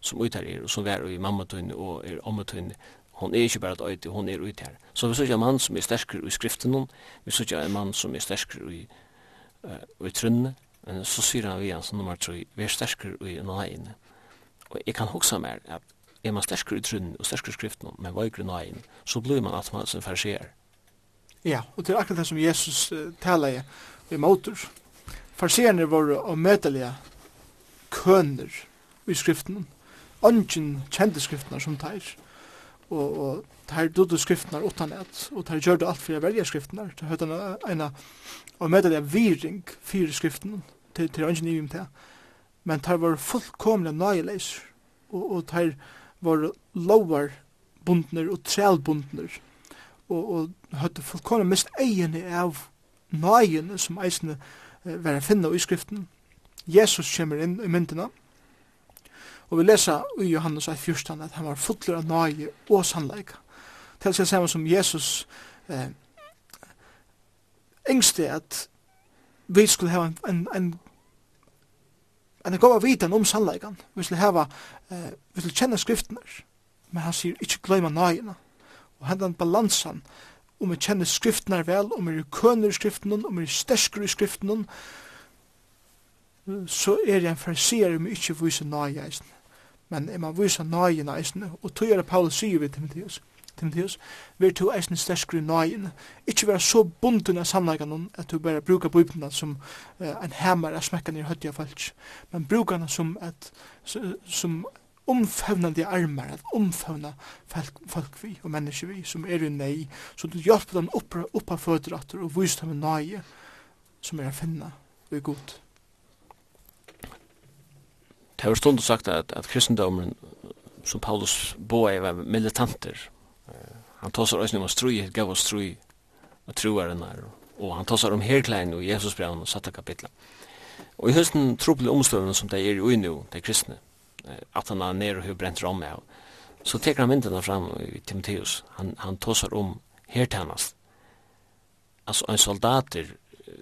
som ut her er, og som er i mamma tøyne og er omma tøyne. Hon er ikke bare et øyde, hon er ut her. Så vi sørger en mann som er sterkere i skriften hon, vi sørger en mann som er sterkere i, uh, i trunne, men så sier han vi igjen, som nummer 3, vi er sterkere i nøyene. Og jeg kan hoksa mer at er man sterkere i trønne og sterkere i skriften hon, men vøyere i nøyene, så blir man at man som farsier. Ja, og det er akkurat det som Jesus uh, taler i, i motor. Farsierne var å møtelige køner i skriften hon ønsken kjente skriftene som teir. Og, og teir dødde skriftene utan et, og teir gjør det alt for å velge skriftene. Det høyde en av, med det viring fire skriftene til, til ønsken i til. Men teir var fullkomlig nøyeleis, og, og teir var lovar bundner og trælbundner, og, og høyde fullkomne mist egene av nøyene som eisene eh, var å finne i skriften. Jesus kommer inn i myndene, og Og vi lesa i Johannes 14 at han var fotler av nøye og sannleika. Til seg samme som Jesus eh, engste at vi skulle hava en, en, en en god vidan om sannleikan. Vi skulle hava, eh, vi skulle kjenne skriftene. Men han sier, ikke gløyma nøyina. Og hendan balansan, om vi kjenner skriftene vel, om vi er køner i skriftene, om vi er sterskere i skriftene, så er jeg en farsier om vi ikke viser nøyeisen men er man vysa nøyen eisne, og tog er Paulus sier vi Timotheus, Timotheus, vir to eisne sterskri nøyen, ikkje vera så bunden av sannleikene at du bare brukar bøybna som uh, en hemmar er smekkan i høytja falsk, men brukar som et, som omfavnande armar, at omfavna folk, folk vi og mennesker vi som er i nei, så du hjelper dem oppa, oppa føderatter og viser dem nøye som er å finna og er godt det har stund sagt at, at kristendomen som Paulus boa var militanter. Han tåsar oss nu om strui, gav oss strui og troaren her. Og han tåsar om herklein og Jesus brev og satta kapitla. Og i høsten tropelige omstøvende som det er i nu, det kristne, at han er nere og har brent rom av, så teker han myndene fram i Timotheus. Han, han tåsar om hertennast. Altså en soldater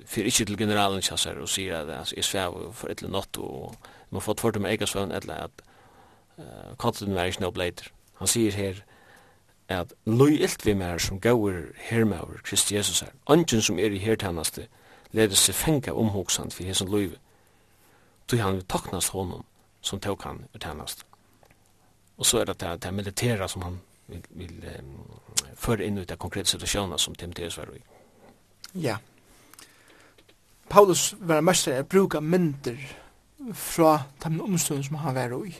fyrir ikke til generalen kjassar og sier at jeg svev for et eller natt og, og man får tvert med egen søvn, eller at uh, katten var ikke noe. Han sier her, at løy ilt vi mer som gauur hermaur Kristi Jesus her. Angen som er i hertjeneste, leder seg fenga omhoksant for hesen løyve. Tog han vil taknast honom som tog han ur tjeneste. Og så er det det, det militæra som han vil, vil um, føre inn ut av konkrete situasjoner som Timotheus var i. Ja. Paulus var mest av bruka bruke fra de omstående som han var i,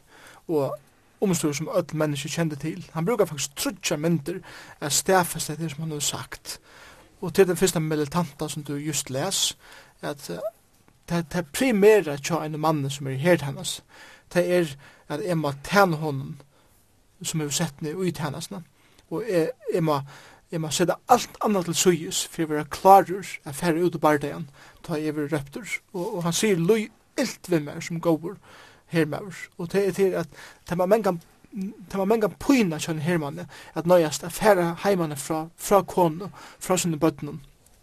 og omstående som alle mennesker kjente til. Han brukar faktisk trutja mynter av stafeste det som han har sagt. Og til den første militanta som du just les, at det er primæra tja en mann som er her hennes, det er at jeg må tjene honom som er sett ned ut hennes, og jeg, jeg må Jeg må sætta alt annað til suyes, for jeg vil være klarur at færre ut av bardagen, ta jeg vil røptur, og, og han sier ilt vi mer som går her mer. Og det er til at det man mengan Det var mange pyna kjønne hermanne at nøyast at færa heimanne fra, fra kone, fra sinne bøttene,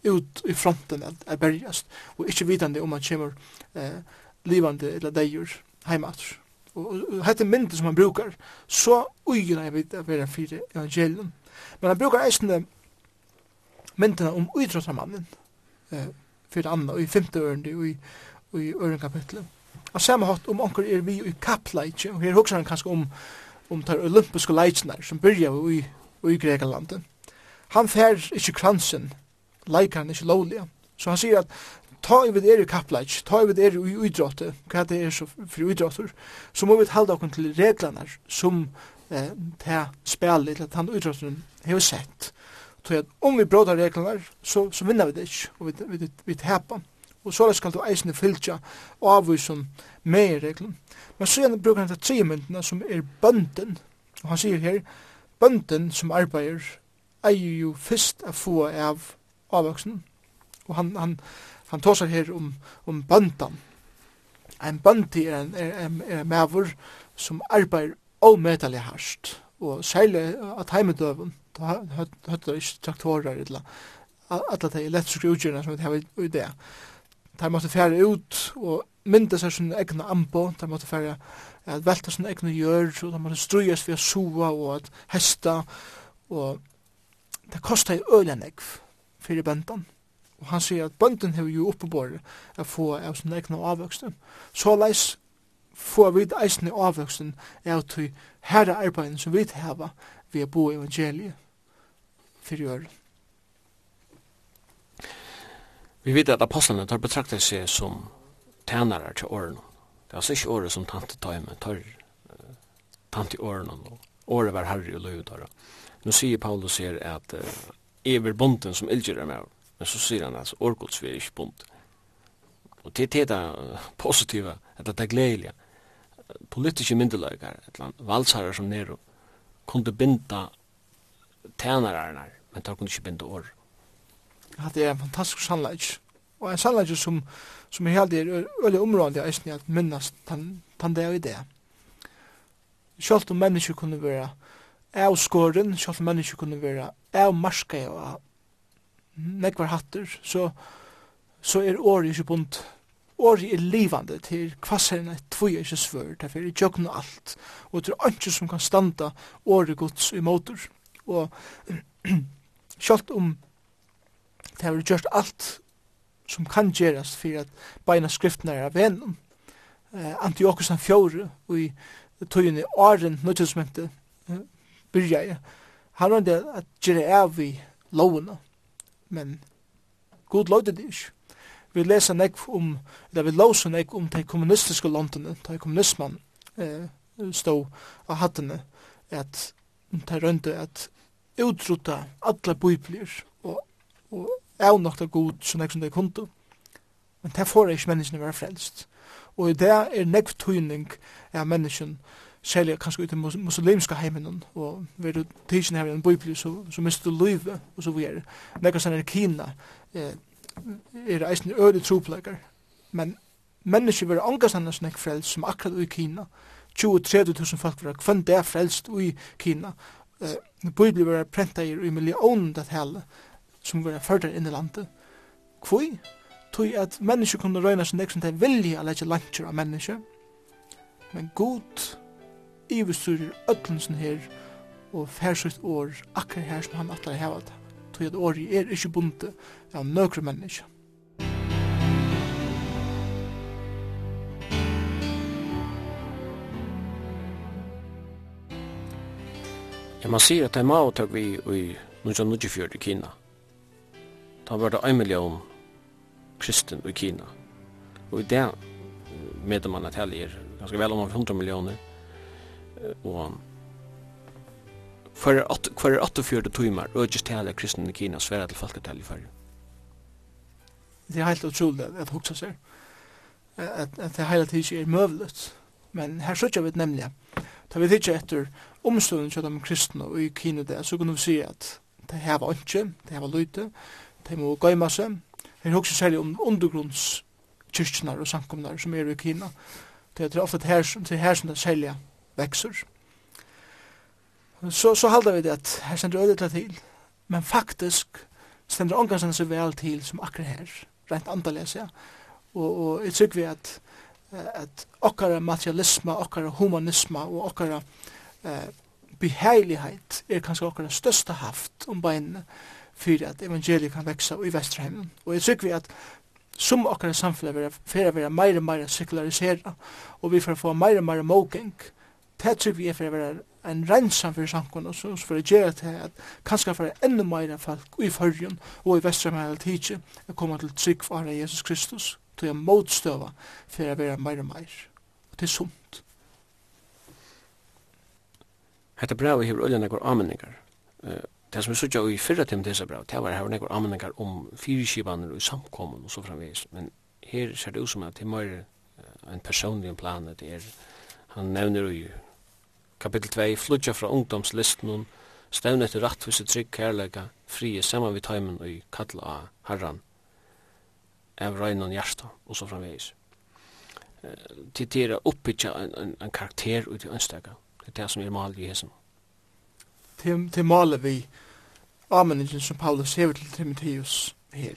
ut i fronten at, at bergast, og ikkje vitande om man kommer eh, livande eller deir heimater. Og, og, og hette myndet som han brukar, så ugen jeg vidt at vera fire evangelium. Men han brukar eisne myndene om utrotamannen, eh, fyrir anna, og i femte ørende, og i i øren kapitlet. Og samme hatt om onker er vi i kappleitje, og her hokser han kanskje om, om tar olympiske leitjene som byrja i, i Grekenlandet. Han fær ikkje kransen, leikar han ikkje lovlige. Så han sier at ta i vid er i kappleitje, ta i vid er i idrottet, hva det er så for idrotter, så må vi halda okken til reglene som eh, ta spelet til at han idrotten har sett. Så at om vi brådar reglene, så, så vinner vi det ikke, og vi, vi, vi, vi og så skal du eisne fylgja avvisom meireglen. Men så brukar han til tre myndene som er bønden, og han sier her, bønden som arbeider eier jo fyrst a få av avvaksen, og han, han, han tåsar her om, om bøndan. En bøndi er en, er, en, er en mavur som arbeider avmetallig harst, og særlig at heimedøven, da høtter ikke traktorer, eller alle de elektriske utgjørene som vi har i det de måtte fære ut og mynda seg sin egna ambo, de måtte fære at velta sin egna gjør, og de måtte strujas via sua og at hesta, og det kostar jo øyla negv fyrir bøndan. Og han sier at bøndan hefur jo oppebore at få av sin egna avvøksten. Så leis få vi eisne avvøksten er at herre arbeiden som vi hava vi er bo evangeliet fyrir øyla. Vi vet at apostlene tar betraktet seg som tænare til årene. Det er altså ikke året som tante tar med, tar uh, tante i årene. Året var herre og løydare. Nå sier Paulus her at uh, ever bonden som ildgjør er med, men så sier han altså årgods vi er ikke bond. Og det er det uh, positive, at det er gledelige. Politiske myndeløyger, et eller annet, valsare som Nero, kunde binda tænarerne, men tar kunne ikke binda året at det er en fantastisk sannleik. Og en sannleik som, som er heldig er øyelig områdende jeg eisen at minnast tan, det og i det. Sjalt om mennesker kunne være av skåren, sjalt om mennesker kunne være av marska og nekvar hatter, så, så er året ikke bunt. Året er livande til kvasseren et tvoi ikke svør, derfor er jøgn alt, og det er ikke som kan standa året gods i motor. Og sjalt om det har gjort alt som kan gjerast for at beina skriftene er av vennom. Eh, Antiochus den fjore, og i tøyene åren nødgjøsmønte eh, byrja jeg. Han var det at gjøre av i lovene, men god lov det ikke. Vi leser nek om, eller vi låser nek om de kommunistiske landene, de kommunismen eh, stod av hattene, at de rønte at utrota alla biblier og er nok det god som nek som det kunde. Men det får ikke menneskene være frelst. Og i det er nekv tøyning av mennesken, særlig kanskje ut i mus muslimska heimen, og ved du tidsen her i en bøybli, så, så mister du livet, og så vi er Nekva sånn er Kina, eh, er eisen øde troplegger, men mennesker vil angast annars nek frelst som akkurat i Kina, 20-30.000 folk var kvann det frelst i Kina. Eh, Bibelen var prenta i million det hele, som var ført inn i landet. Kvoi? Tui at mennesker kunne røyna sin eksen til vilje a leggja lantjer av mennesker. Men god ivestyrir ötlensen her og færsugt år akkur her som han atlar heva det. Tui at åri er ikkje bunte av nøkru mennesker. Ja, man sier at det er maotag vi i 1924 i Kina da var det 1 million kristen i Kina. Og i det med man at helger, ganske vel om 100 millioner. Og for at for at for det timer og just hele kristne i Kina sværa til folk til i Sverige. Det er helt utrolig at hugsa seg. At at det hele tiden er møvlet. Men her søkjer vi nemlig. Da vi ikke etter omstående til de kristne og i Kina der, så kunne vi si at det her var ikke, det her var lyte, de må gøyma seg. Jeg husker særlig om undergrunnskyrkjene og samkomner som er i Kina. Det er ofte her, det her som det særlig vekser. Så, så halda vi det at her stender ødet til, men faktisk stender ångan seg vel til som akkurat her, rent andalega, ja. Og, og jeg tykker vi at at okkara materialisma, okkara humanisma og okkara eh, beheilighet er kanskje okkara største haft om beinene for at evangeliet kan veksa i Vesterheimen. Og jeg tykker vi at som okkar i samfunnet vera fyrir vera meira meira sekularisera og vi fyrir få meira meira moking det tykker vi er fyrir vera en rensam fyrir samkunn og så fyrir gjerra til at kanska fyrir enda meira folk i fyrjun og i vestra meira tidsi er koma til trygg for Jesus Kristus til a motstøva fyrir vera meira meira og til sunt. Hetta brevet hefur ullan ekkur ameningar det som vi sutja i fyrra tim dessa brev, det var her nekvar anmenningar om fyrirskibaner og samkommun og så framvis, men her ser det ut som at det er en personlig plan, det er, han nevner jo kapitel 2, flutja fra ungdomslisten, stevne etter rattvise trygg kærlega, frie saman vi taimen og i kalla av herran, av røynan hjarta og så framvis. Til det er oppbytja en karakter ut i ønstega, det er det som er mal i hesen. Til malet vi, avmenningin som Paulus hever til Timotheus her.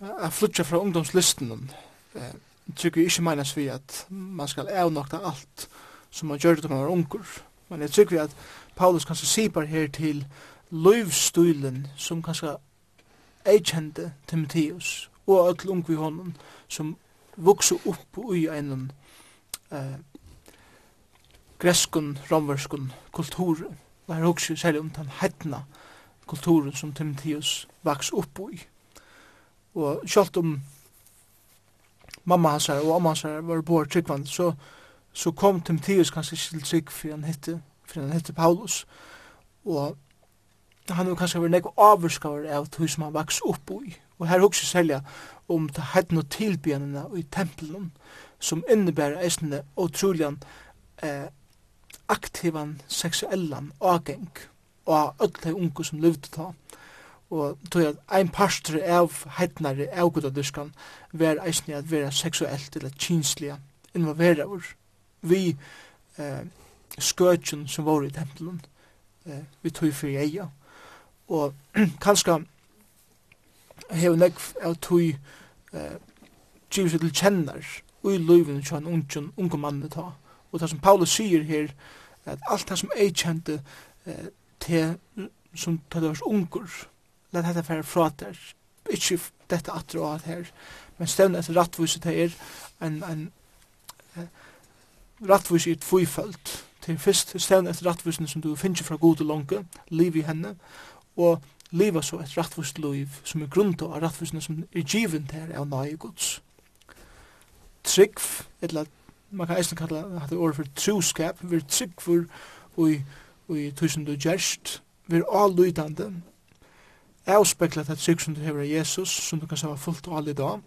A flutja fra ungdomslisten, ungdomslistunnen tykker ikke menes vi at man skal avnokta alt som man gjør det man var unger. Men jeg tykker vi at Paulus kanskje sipar her til løyvstulen som kanskje eikjente Timotheus og alle unge i hånden som vokser opp i en eh, greskun, romverskun kulturen og her hugsi særlig om den hettna kulturen som Timotheus vaks opp i. Og sjálft om mamma hans her og amma hans her var bor tryggvand, så, så kom Timotheus kanskje ikke til trygg for han hette, for han hette Paulus. Og han var kanskje vært nekko avurskavar av tog som han vaks opp i. Og her hugsi særlig om det heitna tilbjennina i tempelen, som innebærer eisne utrolian eh, aktivan seksuellan ageng og öll de ungu som levde ta. Og tog at ein pastor av heitnare av gudaduskan var eisne at vera seksuellt eller kinsliga involveravur vi eh, skøtjen som var i tempelen eh, vi tog fyrir eia og kanska hevur nekv av tog eh, givur til kjennar og i løyvin kjennar ungen, mann ta og det som Paulus sier her at alt det som jeg kjente eh, til som til det var unger, let dette være fra der, ikke dette atre og alt her, men stevne etter rattvise til er en, en rattvise i et tvifølt, til fyrst stevne etter rattvisen som du finner fra gode lange, liv i henne, og liva så et rattvist liv som er grunnt av rattvistene som er givet her av nøye gods. Trygg, eller man kan eisen kalla hatt ordet for troskap, vir tryggfur og i tusen du gjerst, vi er allutande, avspeklet at trygg som du hever av Jesus, som du kan sava fullt og allid av,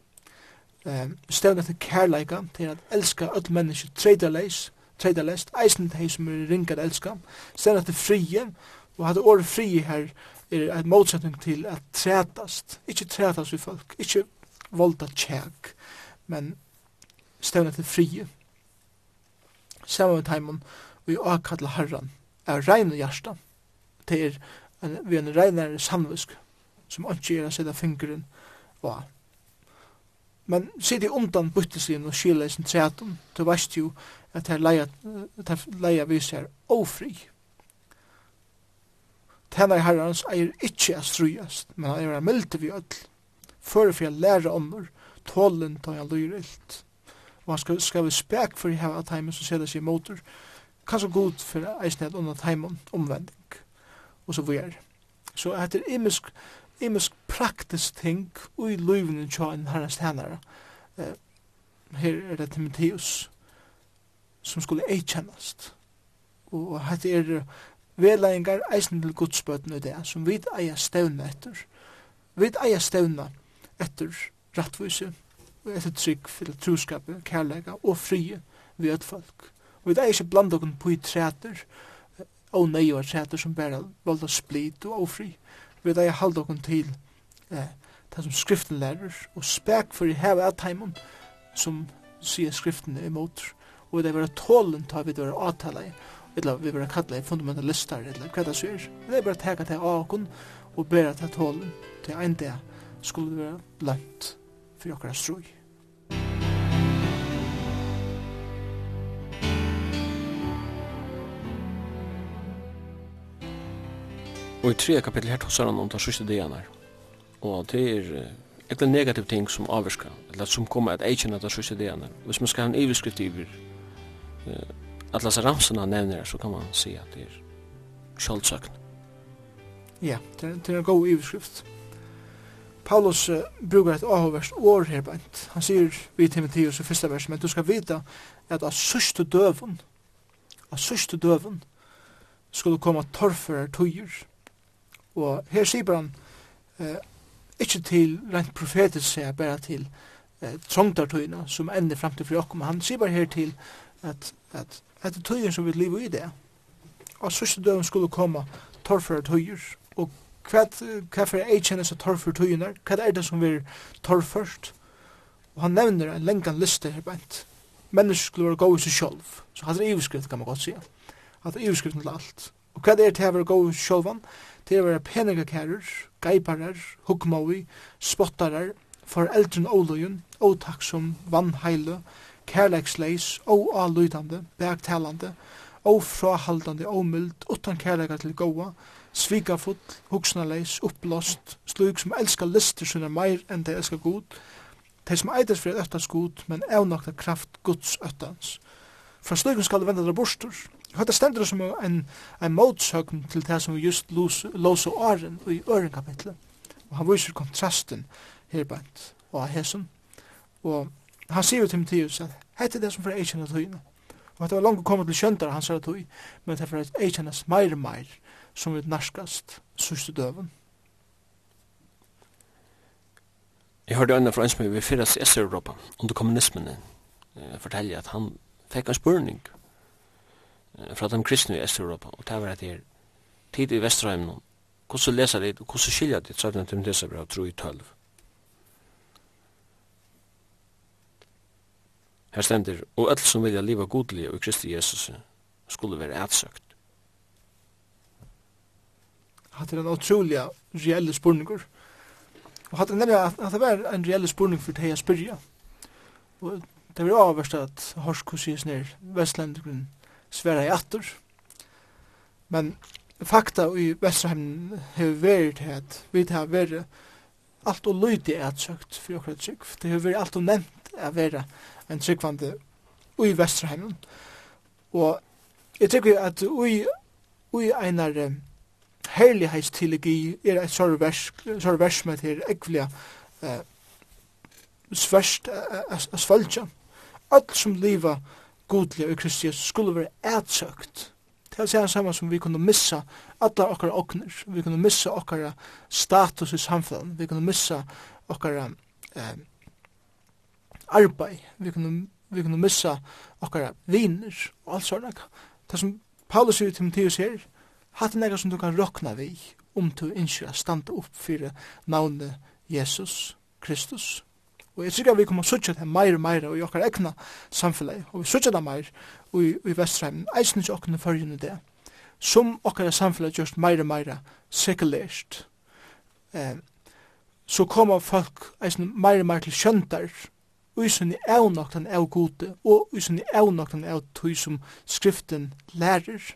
um, stevn etter kærleika, til at elska öll menneske tredaleis, tredaleis, eisen til hei som er ringar elska, stevn etter frie, og hatt ordet frie her, er et motsetning til at trætast, ikkje trætast vi folk, ikkje volda tjekk, men stevn etter frie, saman við teimun vi akkalla herran er reinu hjarta. Det er en, vi en reinare samvisk som ikke er å sette fingeren og men sitte undan byttesiden og skilja sin trætum. Du veist jo at her leia at leia vis er ofri Tennar herrans eier ikkje a strujast, men han er a milde vi öll, fyrir fyrir a læra omur, tålen tål han lyr illt og han skal, skal vi spek for heva teimen som seder seg i motor, kanskje god for eisen at unna teimen omvending, og så vi er. Så etter imisk, imisk praktisk ting ui luivnen tja en herrens tænare, eh, her er det Timotheus, som skulle eikjennast, og hette er vedleggingar eisen til godsbøtene det, som vi eier stevna etter, vi eier stevna etter rattvise, og etter trygg til troskapet, kærleika og frie vi et folk. Og vi er ikke blant okken på i træter, og nei og træter som bare valda split og ofri. Vi er halde okken til eh, det som skriften lærer, og spek for i heve av teimen som sier skriften imot. Og vi er tålen tar vi det være avtale i, eller vi er kallet i fundamentalister, eller hva det sier. Vi er bare teka til av okken, og bæra til tålen til en dag skulle det være lønt for okkara strøy. Og i tre kapitel her tosar han om de siste dagene Og det er ekle negativ ting som avvirka, eller som kommer at eikjenna de siste dagene. Hvis man skal ha en iverskrift iver atlas ramsene nevner så kan man si at det er sjølvsøkn. Ja, det er en god iverskrift. Paulus brukar et avhåverst år her bænt. Han sier vi Timotheus i fyrsta vers, men du skal vita at av sørste døven, av sørste døven, skulle komme torfer tøyer. Og her sier han, eh, ikke til rent profetisk, sier bare til eh, trångtartøyene som ender frem til friokken, men han sier bare her til at, at etter tøyen som vil lever i det, av sørste døven skulle komme torfer tøyer, og hva hva for agents og torf for tøyner hva er det som vi torf og han nevner en lengan liste her bent mennesker skulle være gode seg sjølv så han er ivskrift kan man godt si han er ivskrift til alt og hva er det til å være gode sjølvan til å være peningakarer geiparar hukmaui spottarar for eldren olojen otaksom vannheile kærleiksleis og avlydande baktalande og frahaldande og utan kærleikar til goa svikafull, hugsnaleis, upplost, slug som elskar lister sina meir enn de elskar god, de som eides fyrir öttans god, men evnakta kraft Guds öttans. Fra slugum skal du venda dra bostur. Høtta stendur som en, en mótsøgn til det som vi just låsa åren og i ørenkapitlet. Og han viser kontrasten her bænt og hesson. Og han sier jo til Timotheus at hette det som fyrir eikjennet høyna. Og at det var langt å komme til kjøndar hans her tøy, men det fyrir eikjennes meir og meir som vil narskast sørste døven. Jeg hørte øynene fra en som vi fyrres i Øst-Europa under kommunismen uh, fortelle at han fikk en spurning uh, fra de kristne i Øst-Europa og det var at det er tid i Vesterheimen hvordan leser det og hvordan skiljer det 13. Timotheus brev 3 i 12 Her stender og alle som vilja liva godlige og Kristi Jesus skulle være ætsøkt hatt er en utrolig reelle spurningur. Og hatt er nemlig at det var en reelle spurning for det jeg spyrja. Og det var avverst at Horsko sies ned Vestlendikren sværa i atter. Men fakta i Vesterheim hefur vært at vi har vært alt og lydig ætsøkt for okkur trygg. Det hefur vært alt og nevnt at være en tryggvande ui Vesterheim. Og jeg tykker at ui, ui einar herlighetstilegi er et sår vers med til ekvelia eh, sverst av svølgja. Alt som liva godlige og Kristi skulle være etsøkt. Det er det samme som vi kunne missa alla okkar okner. Vi kunne missa okkara status i samfunnet. Vi kunne missa okkara eh, arbeid. Vi kunne, vi kunne missa okkara viner og alt sånt. Det som Paulus sier til Timotheus her, hatt nega som du kan rokna vi om du innskjer a standa opp fyrir navnet Jesus Kristus. Og jeg sikker vi kommer suttja det meir og meir og i okkar egna samfunnet, og vi suttja det meir og i, i eisen ikke okkar fyrir det, som okkar samfunnet just meir og meir sekulært. Eh, så kommer folk eisen meir og meir til kjöntar, og i sinni avnoktan av gode, og i sinni avnoktan av tog som skriften lærer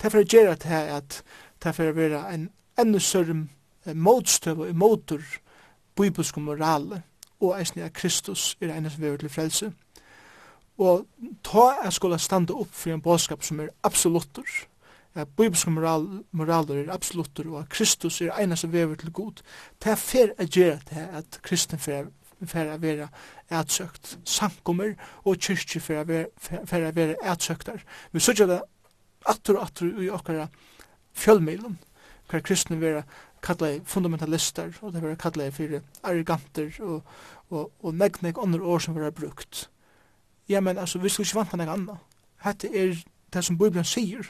det for å gjøre det at det for å være en enda større motstøv og motor bibelsk morale og eisen at Kristus er ene som til frelse. Og ta er skulle standa opp for en bådskap som er absolutter, at bibelsk moral, moraler er absolutter, og at Kristus er ene som vi til god, det er fer å gjøre det at kristen fer fer a vera ætsøkt sankummer og kyrkje fer a vera ætsøktar. Vi sørger det attur og attur i okkara fjölmeilum, hver kristne vera kallar fundamentalister, og det vera kallar fyrir arroganter og, og, og nek negg andre år som vera brukt. Ja, men altså, vi skulle ikke vanta nek anna. Hette er det som Bibelen sier,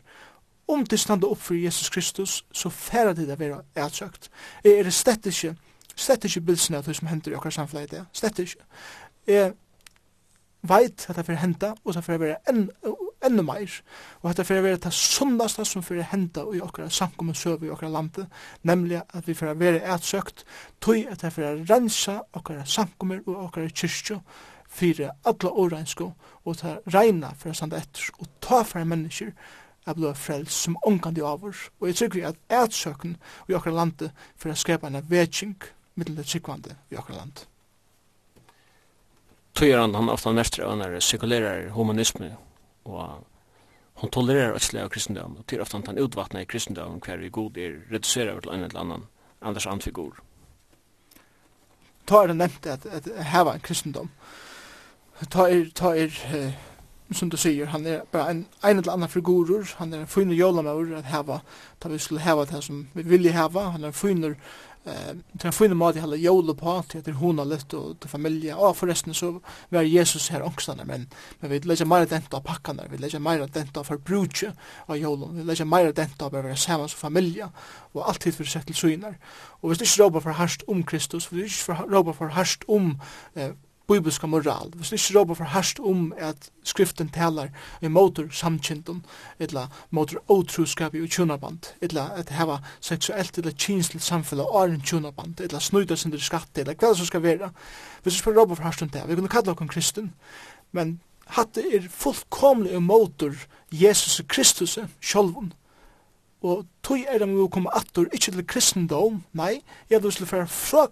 om det standa opp for Jesus Kristus, så færa det det vera ætsøkt. Er det slett ikke, slett ikke bilsen av det som hender i okkar samfunnet i det, slett ikke. Jeg veit at det fyrir henda, og det fyrir vera enn enda meir, og dette fyrir vera det sundaste som fyrir henda i okra samkommun søve i okra landet, nemlig at vi fyrir vera være etsøkt, tog at det fyrir rensa okkara samkommer og okkara kyrkjo, fyrir alla åreinsko, og ta reina fyrir sanda etter, og ta fyrir mennesker, er blei frels som omkandi avur, og jeg tykker vi at etsøkken i okra landet fyrir å skrepa en vetsing, middel det tryggvande i okra landi. Tøyran han ofta mestre av den sekulerar humanisme og hon tolererar ötsliga av kristendom og til oftan han utvattna i kristendom hver vi god er reducerar til en eller annan anders antfigur Ta er det nevnt at, at heva en kristendom Ta er, ta er eh, som du sier, han er bara en, en eller annan figurer, han er en fynur jólamaur at heva, ta vi skulle heva det som vi vilje heva, han er en fynur eh den fina mat i hela jolo på til att hon har lust och till familjen. Ja förresten så var Jesus här också men men vi lägger mer dent av packarna, vi lägger mer dent av förbruket av jolo. Vi lägger mer dent av våra samman som familj och alltid för sätt till synar. Och vi ska inte ropa för harst om Kristus, vi ska inte ropa för harst om eh, bibelska moral. Hvis ikke råpa for harst om at skriften talar i motor samkjentum, etla motor otruskap i tjunaband, etla at heva seksuelt eller kinsligt samfella og åren tjunaband, etla snuida sin skatt, etla hva som skal vera. Hvis ikke råpa for harst om det, vi kunne kalla okkur kristen, men hatte er fullkomlig motor Jesus Kristus sjolvun, Og tog er det med å komme attor, ikke til kristendom, nei, jeg vil slå fra fra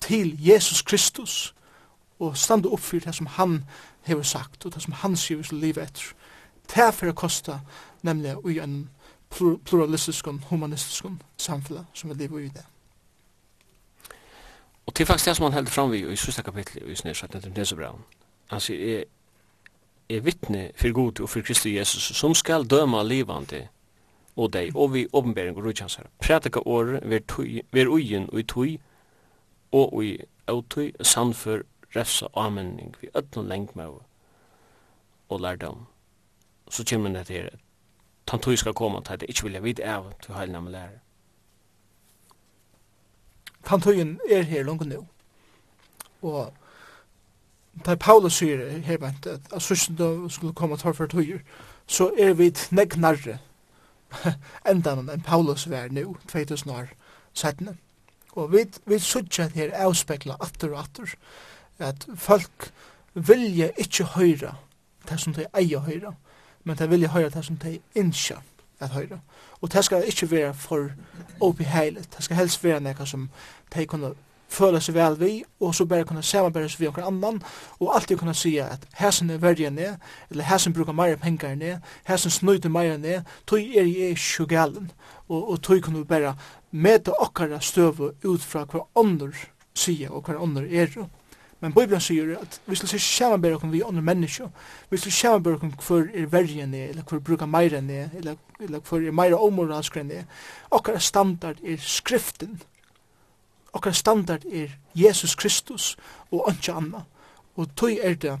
til Jesus Kristus og standa upp fyrir det som han hefur sagt og det som han sier vi skal leve etter. Det er fyrir å kosta nemlig ui en pluralistisk og humanistisk samfunn som vi lever i det. Og til faktisk det som han heldur fram vi i sista kapitlet i Snedsatt etter Nesebraun. Han sier, jeg er vittne fyrir god og fyrir Kristi Jesus som skal døma livande og deg og vi åpenbering og rujtjansar. Prætika året ver uien og i tui og i autui sannfør refsa avmenning vi öllum lengmau og lærdom. Så kjemmer det her, tant tog skal komme, tant det ikke vilja vite av til heilna med lærer. Tant er her langt nu. Og da Paulus sier her bænt at at sørsten da skulle komme tar for tøyer, så er vi negg narre endan enn Paulus vær nu, 2000 år 17. Og vi, vi sørger her avspekla atter og atter at folk vilja ikkje høyra det som de eier høyra, men de vilja høyra det som de innskja at høyra. Og det skal ikkje være for opiheilet, det skal helst være nekka som de kunne føle seg vel vi, og så bare kunne samarbeide seg vi omkring annan, og alltid kunne si at hæsen er verdig enn det, eller hæsen brukar meira pengar enn jeg, hæsen snøyde meira enn det, tog er i ikke galen, og, og tog kunne vi bare møte okkara støve ut fra hver andre sige og hver andre er, Men Bibelen sier at vi skal se samarbeide oss vi andre mennesker. Vi skal ikke samarbeide oss hver er verre enn det, eller hver bruker mer enn det, eller, eller hver er mer omoralsk enn det. Okkar standard er skriften. Okkar standard er Jesus Kristus og ikke annet. Og tog er det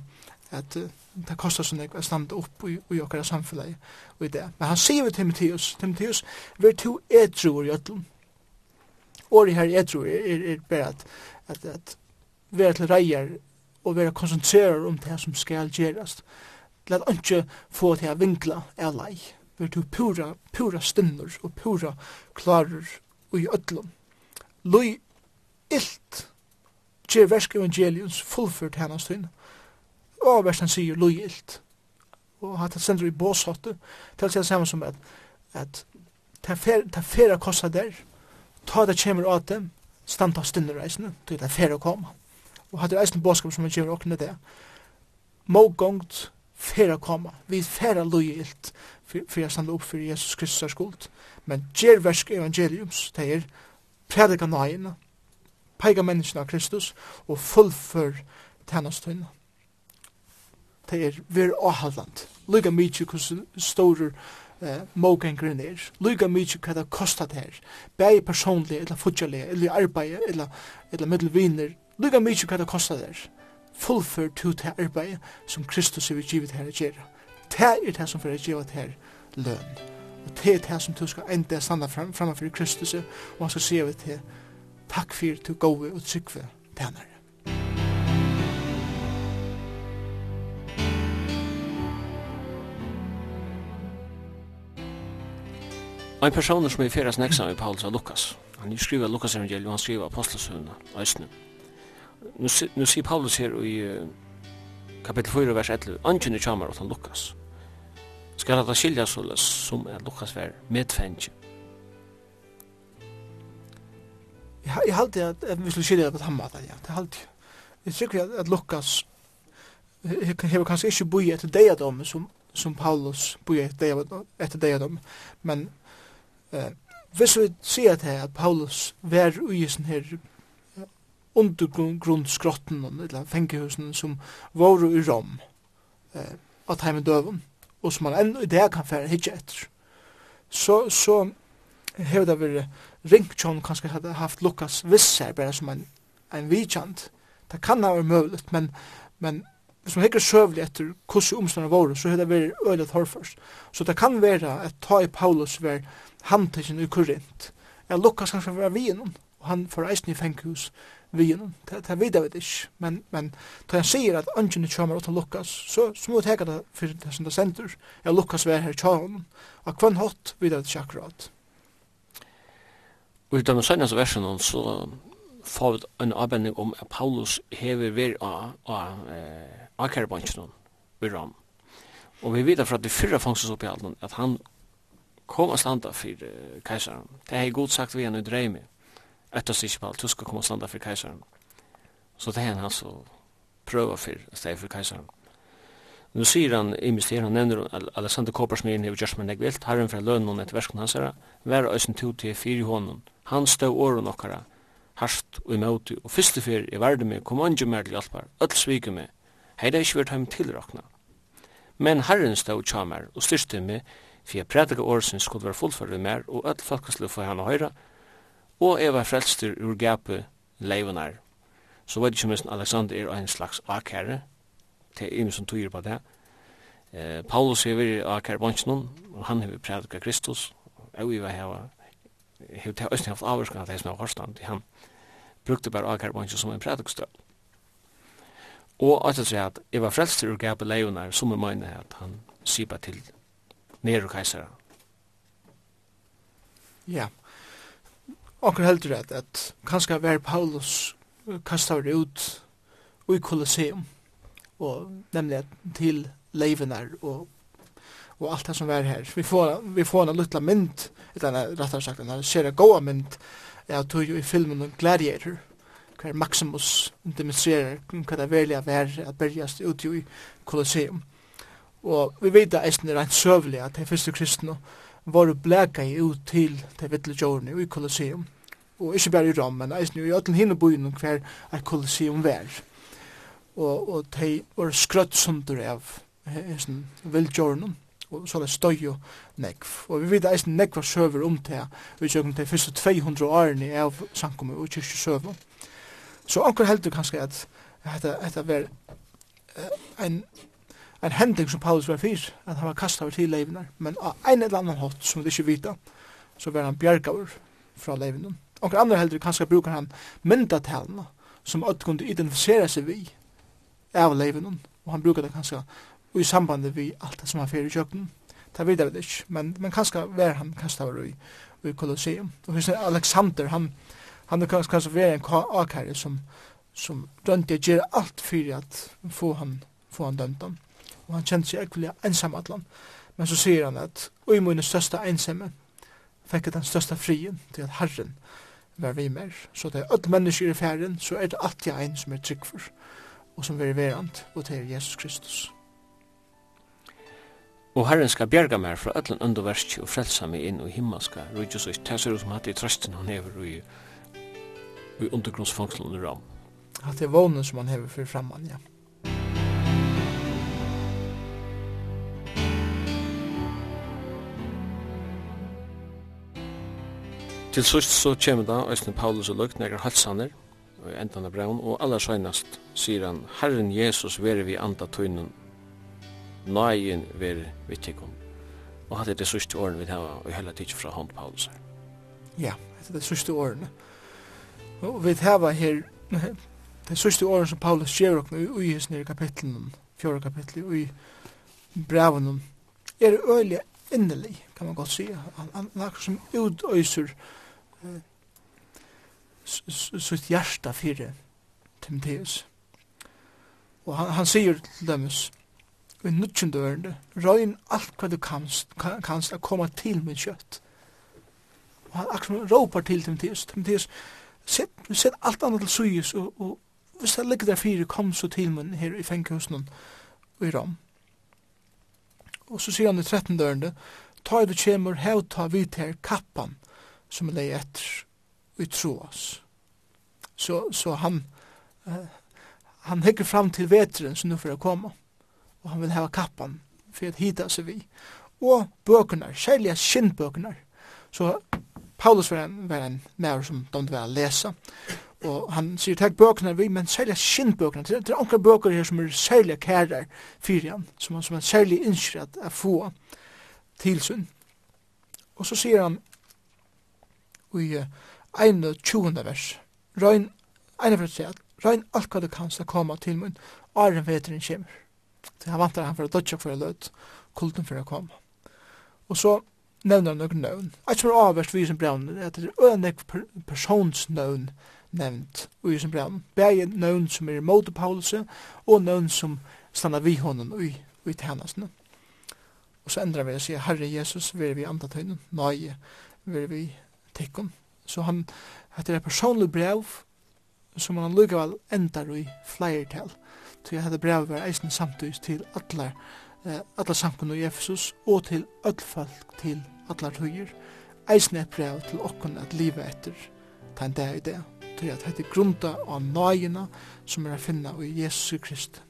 at uh, det kostar sånn jeg standa opp i, i okkar samfunnet og i det. Men han sier vi Timotheus, Timotheus, vi er to etruer i ötlun. Året her etruer er, er, er bare at, at, at være til reier og være konsentrerar om det som skal gjerast. Lat ikke få til å vinkla er lei. Vær du pura, pura stinner og pura klarer og i ødlom. Lui illt gjer versk evangelions fullført hennes tøyne. Og versen sier lui illt. Og hatt det sender i båshotte til å saman som at, at ta fera kosta der, ta det kjemur av dem, standa av stinnereisene, til det fera koma og hatt er eisen båskap som han kjever okne det. Må gongt færa koma, vi færa loje illt for jeg standa opp for Jesus Kristus er skuld. Men gjer versk evangeliums, det er predika nøyina, peika menneskina av Kristus og fullfør tennastøyna. Det er vir åhalland, lyga mykje hos store eh, mågengren er, lykka mykje hva det kostar det her, bæg personlig, eller fudjalig, eller arbeid, eller, eller middelviner, Lykka mykje hva det kostar der. Fullfør to til arbeid som Kristus er givet her å gjøre. Det er det som får givet her løn. Og det er det som du skal enda standa fram, framfor Kristus og han skal se over til takk for til gode og trykve tænare. Ein person som er fyrir snaksa med Paulus og Lukas. Han skriver Lukas evangeliet og han skriver Apostlesøvna og Østene nu, nu sier Paulus her i kapitel 4, vers 11, Angen er kjammer åt han Lukas. Skal han skilja så som er Lukas vær medfengje. Jeg, jeg halte at, at vi skulle skilja det på tamma, ja, det halte jeg. Jeg tror at, at Lukas hever kanskje ikke boi etter deadom som, som Paulus boi etter deadom, men eh, hvis vi sier at, at Paulus vær ui sin her undergrundsgrotten, eller fengehusen som var i Rom, eh, av heimen døven, og som man enn i det kan fære hitje etter. Så, så hevur det vært ringt John kanskje hadde haft Lukas visser bare som en, en vidkjant Det kan ha vært mulig, men, men hvis man hikker søvlig etter hvordan omstående våre, så hevur det vært øylet torførst Så det kan være at ta i Paulus var handtidsen i Korint. Ja, Lukas kanskje var vinen, og han får eisen i fengkhus vi henne. Det, det vet jeg vet ikke. Men, men da han sier at ønskjene kommer til Lukas, så, så må jeg teka det for det som det sender. Ja, Lukas var her i tjaen. Og kvann hatt vet jeg ikke akkurat. Og i denne seneste versen så får vi en avbending om at Paulus hever vir av akkerbansjen i Ram. Og vi vet fra det fyrre fangses opp i alt at han kom og standa for keisaren. Det har jeg godt sagt vi henne i dreimet etter sig på alt, du skal komme og standa for kajsaren. Så det er han altså prøver for å steg for kajsaren. Nu sier han, i mysteriet, han nevner Alexander Kåpersmyren hever Gjørsman Egvilt, herren fra lønnen etter versken hans herre, vær øysen to til fire hånden, han stå åren okkara, harst og imøte, og første fyr i verden med, kom andre mer til hjelpar, öll svike med, hei det ikke vært heim tilrakna. Men herren stå tja mer, og styrste med, for jeg prædika året sin skulle være fullført mer, og öll folkeslu for han å høyra, og jeg var frelster ur gapet leivunar. Så vet ikke minst Alexander er en slags akære, til er ingen som tyr på det. Eh, Paulus er veri akære bansjen, og han hever prædika Kristus, og vi var heva, hever til høysten haft avvarskan at det som er hårstand, han brukte bare akære bansjen som en prædikstøv. Og at jeg sier at jeg var frelster ur gape leivunar, som er mine at han sipa til Nero kaisera. Ja. Yeah. Onker heldur at, at kanskje var Paulus kastar ut i Colosseum, og nemlig til leivenar og, og alt det som var her. Vi får, vi får en lutla mynd, eller rettere sagt, en ser en god mynd, ja, tog jo i filmen Gladiator, hver Maximus demonstrerer hva det velger å være at bergjast ut i Colosseum. Og vi vet det eisen er rent søvlig at de første kristne var blæka ut til de vittle djårene i Colosseum. Og ikke bare i Rom, men eisen i ötlen hinne byen hver er Colosseum vær. Og, og de var skrøtt sunder av eisen vildjårene og så er støy og nekv. Og vi vet eisen nekv var søver om det, vi kjøkken de første 200 årene av sankommet og kyrkje søver. Så anker heldur kanskje at dette var en en hending som Paulus var fyr, at han var kastet over til leivinar, men av ein eller annan hot som vi ikke vita, så var han bjergaver fra leivinar. Og andre heldur kanskje brukar han myndatalene som at kunne identifisera seg vi av leivinar, og han brukar det kanskje i samband vi alt det som han fyrir i kjøkken. Det vet jeg ikke, men, men kanskje var han kastet over i, i Colosseum. Og hvis Alexander, han, han er kanskje var en akare som, som dømte å gjøre alt fyrir at få han, få han dømt han og han kjente seg ekvelig ensam atlan. Men så sier han at ui mine største ensamme fikk den største frien til at Herren var vi mer. Så det er alle mennesker i færen, så er det alltid en som er trygg for, og som er verant, og det er Jesus Kristus. Og Herren skal bjerga meg fra allan underverski og frelsa meg inn og himmelska rujtjusøys. Det ser ut som hatt i trøsten han hever i, i undergrunnsfangslen i ram. At det er vånen som han hever fyrir framman, ja. Til sust så kjem da Øystein Paulus og Løgt nekker halsaner og endan av braun og aller søgnast sier han Herren Jesus vere vi anda tøynen Nøyen vere vi tikkum Og hatt er det sust årene vi har og heller tidsi fra hånd Paulus her. Ja, det er det sust årene Og vi hava her det sust årene som Paulus skjer og i hos nere kapitlen fjore kapitlen og i braun er øyelig innerlig kan man godt si han, han, han, han, han, sitt hjärsta fyrir Timotheus. Og han, han sier til dømes, i nutjen dørende, røyn alt hva du kanst, kanst a koma til min kjøtt. Og han akkurat råpar til Timotheus, Timotheus, set, set alt annet til suyes, og, og hvis jeg ligger der fyrir, kom så til min her i fengkhusen og i Rom. Og så sier han i 13 dørende, ta i du kjemur, hev ta vid her kappan, som er leie etter vi tro oss. Så, så han, uh, han hekker fram til veteren som nu får komme, og han vil hava kappan for at hita seg vi. Og bøkene, kjærlige skinnbøkene. Så Paulus var en, var en mer som de vil lesa, og han sier takk bøkene vi, men særlig skinnbøkene. Det, er anker bøker her som er særlig kærer fyrir han, som han, som er særlig innskjer at få tilsyn. Og så sier han, i ein tjuvende vers. Røyn, ein for at røyn alt hva du kan skal komme til min, åren veteren kommer. Så han vantar han for å dødja for å lød, kulten for å komme. Og så nevner han noen nøvn. Eit som er avverst vi som brevn, er at det er ønek personsnøvn nevnt i som brevn. Begge nøvn som er imot Paulus, og nøvn som stannar vi honom i, i tjenestene. Og så endrar vi å si, Herre Jesus, vil vi andre tøynen? Nei, vil vi tikkum. Så han, hette er personlig brev, som han lukkavel endar i fleirtel. Så jeg hette brev var eisen samtidig til allar, eh, allar samkunn i Efesus, og til öllfalk til allar tøyer. Eisen er brev til okkun at livet etter, ta en dag i det. Så jeg hette grunda av nøyina som er a finna i Jesus Kristus.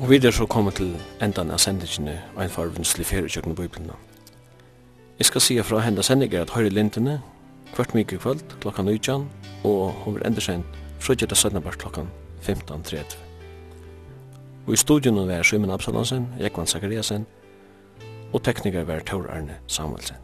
Og vi er så kommet til endan av sendingene og en farvunnslig feriegjøkken i Bibelen. Jeg skal sige fra henda sendinger at høyre lintene hvert mye kvöld klokka 19 og hun vil enda sent frugget av sødnabar klokka 15.30. Og i studion var Simon Absalonsen, Jekvann Zakariasen og tekniker var Tor Arne Samuelsen.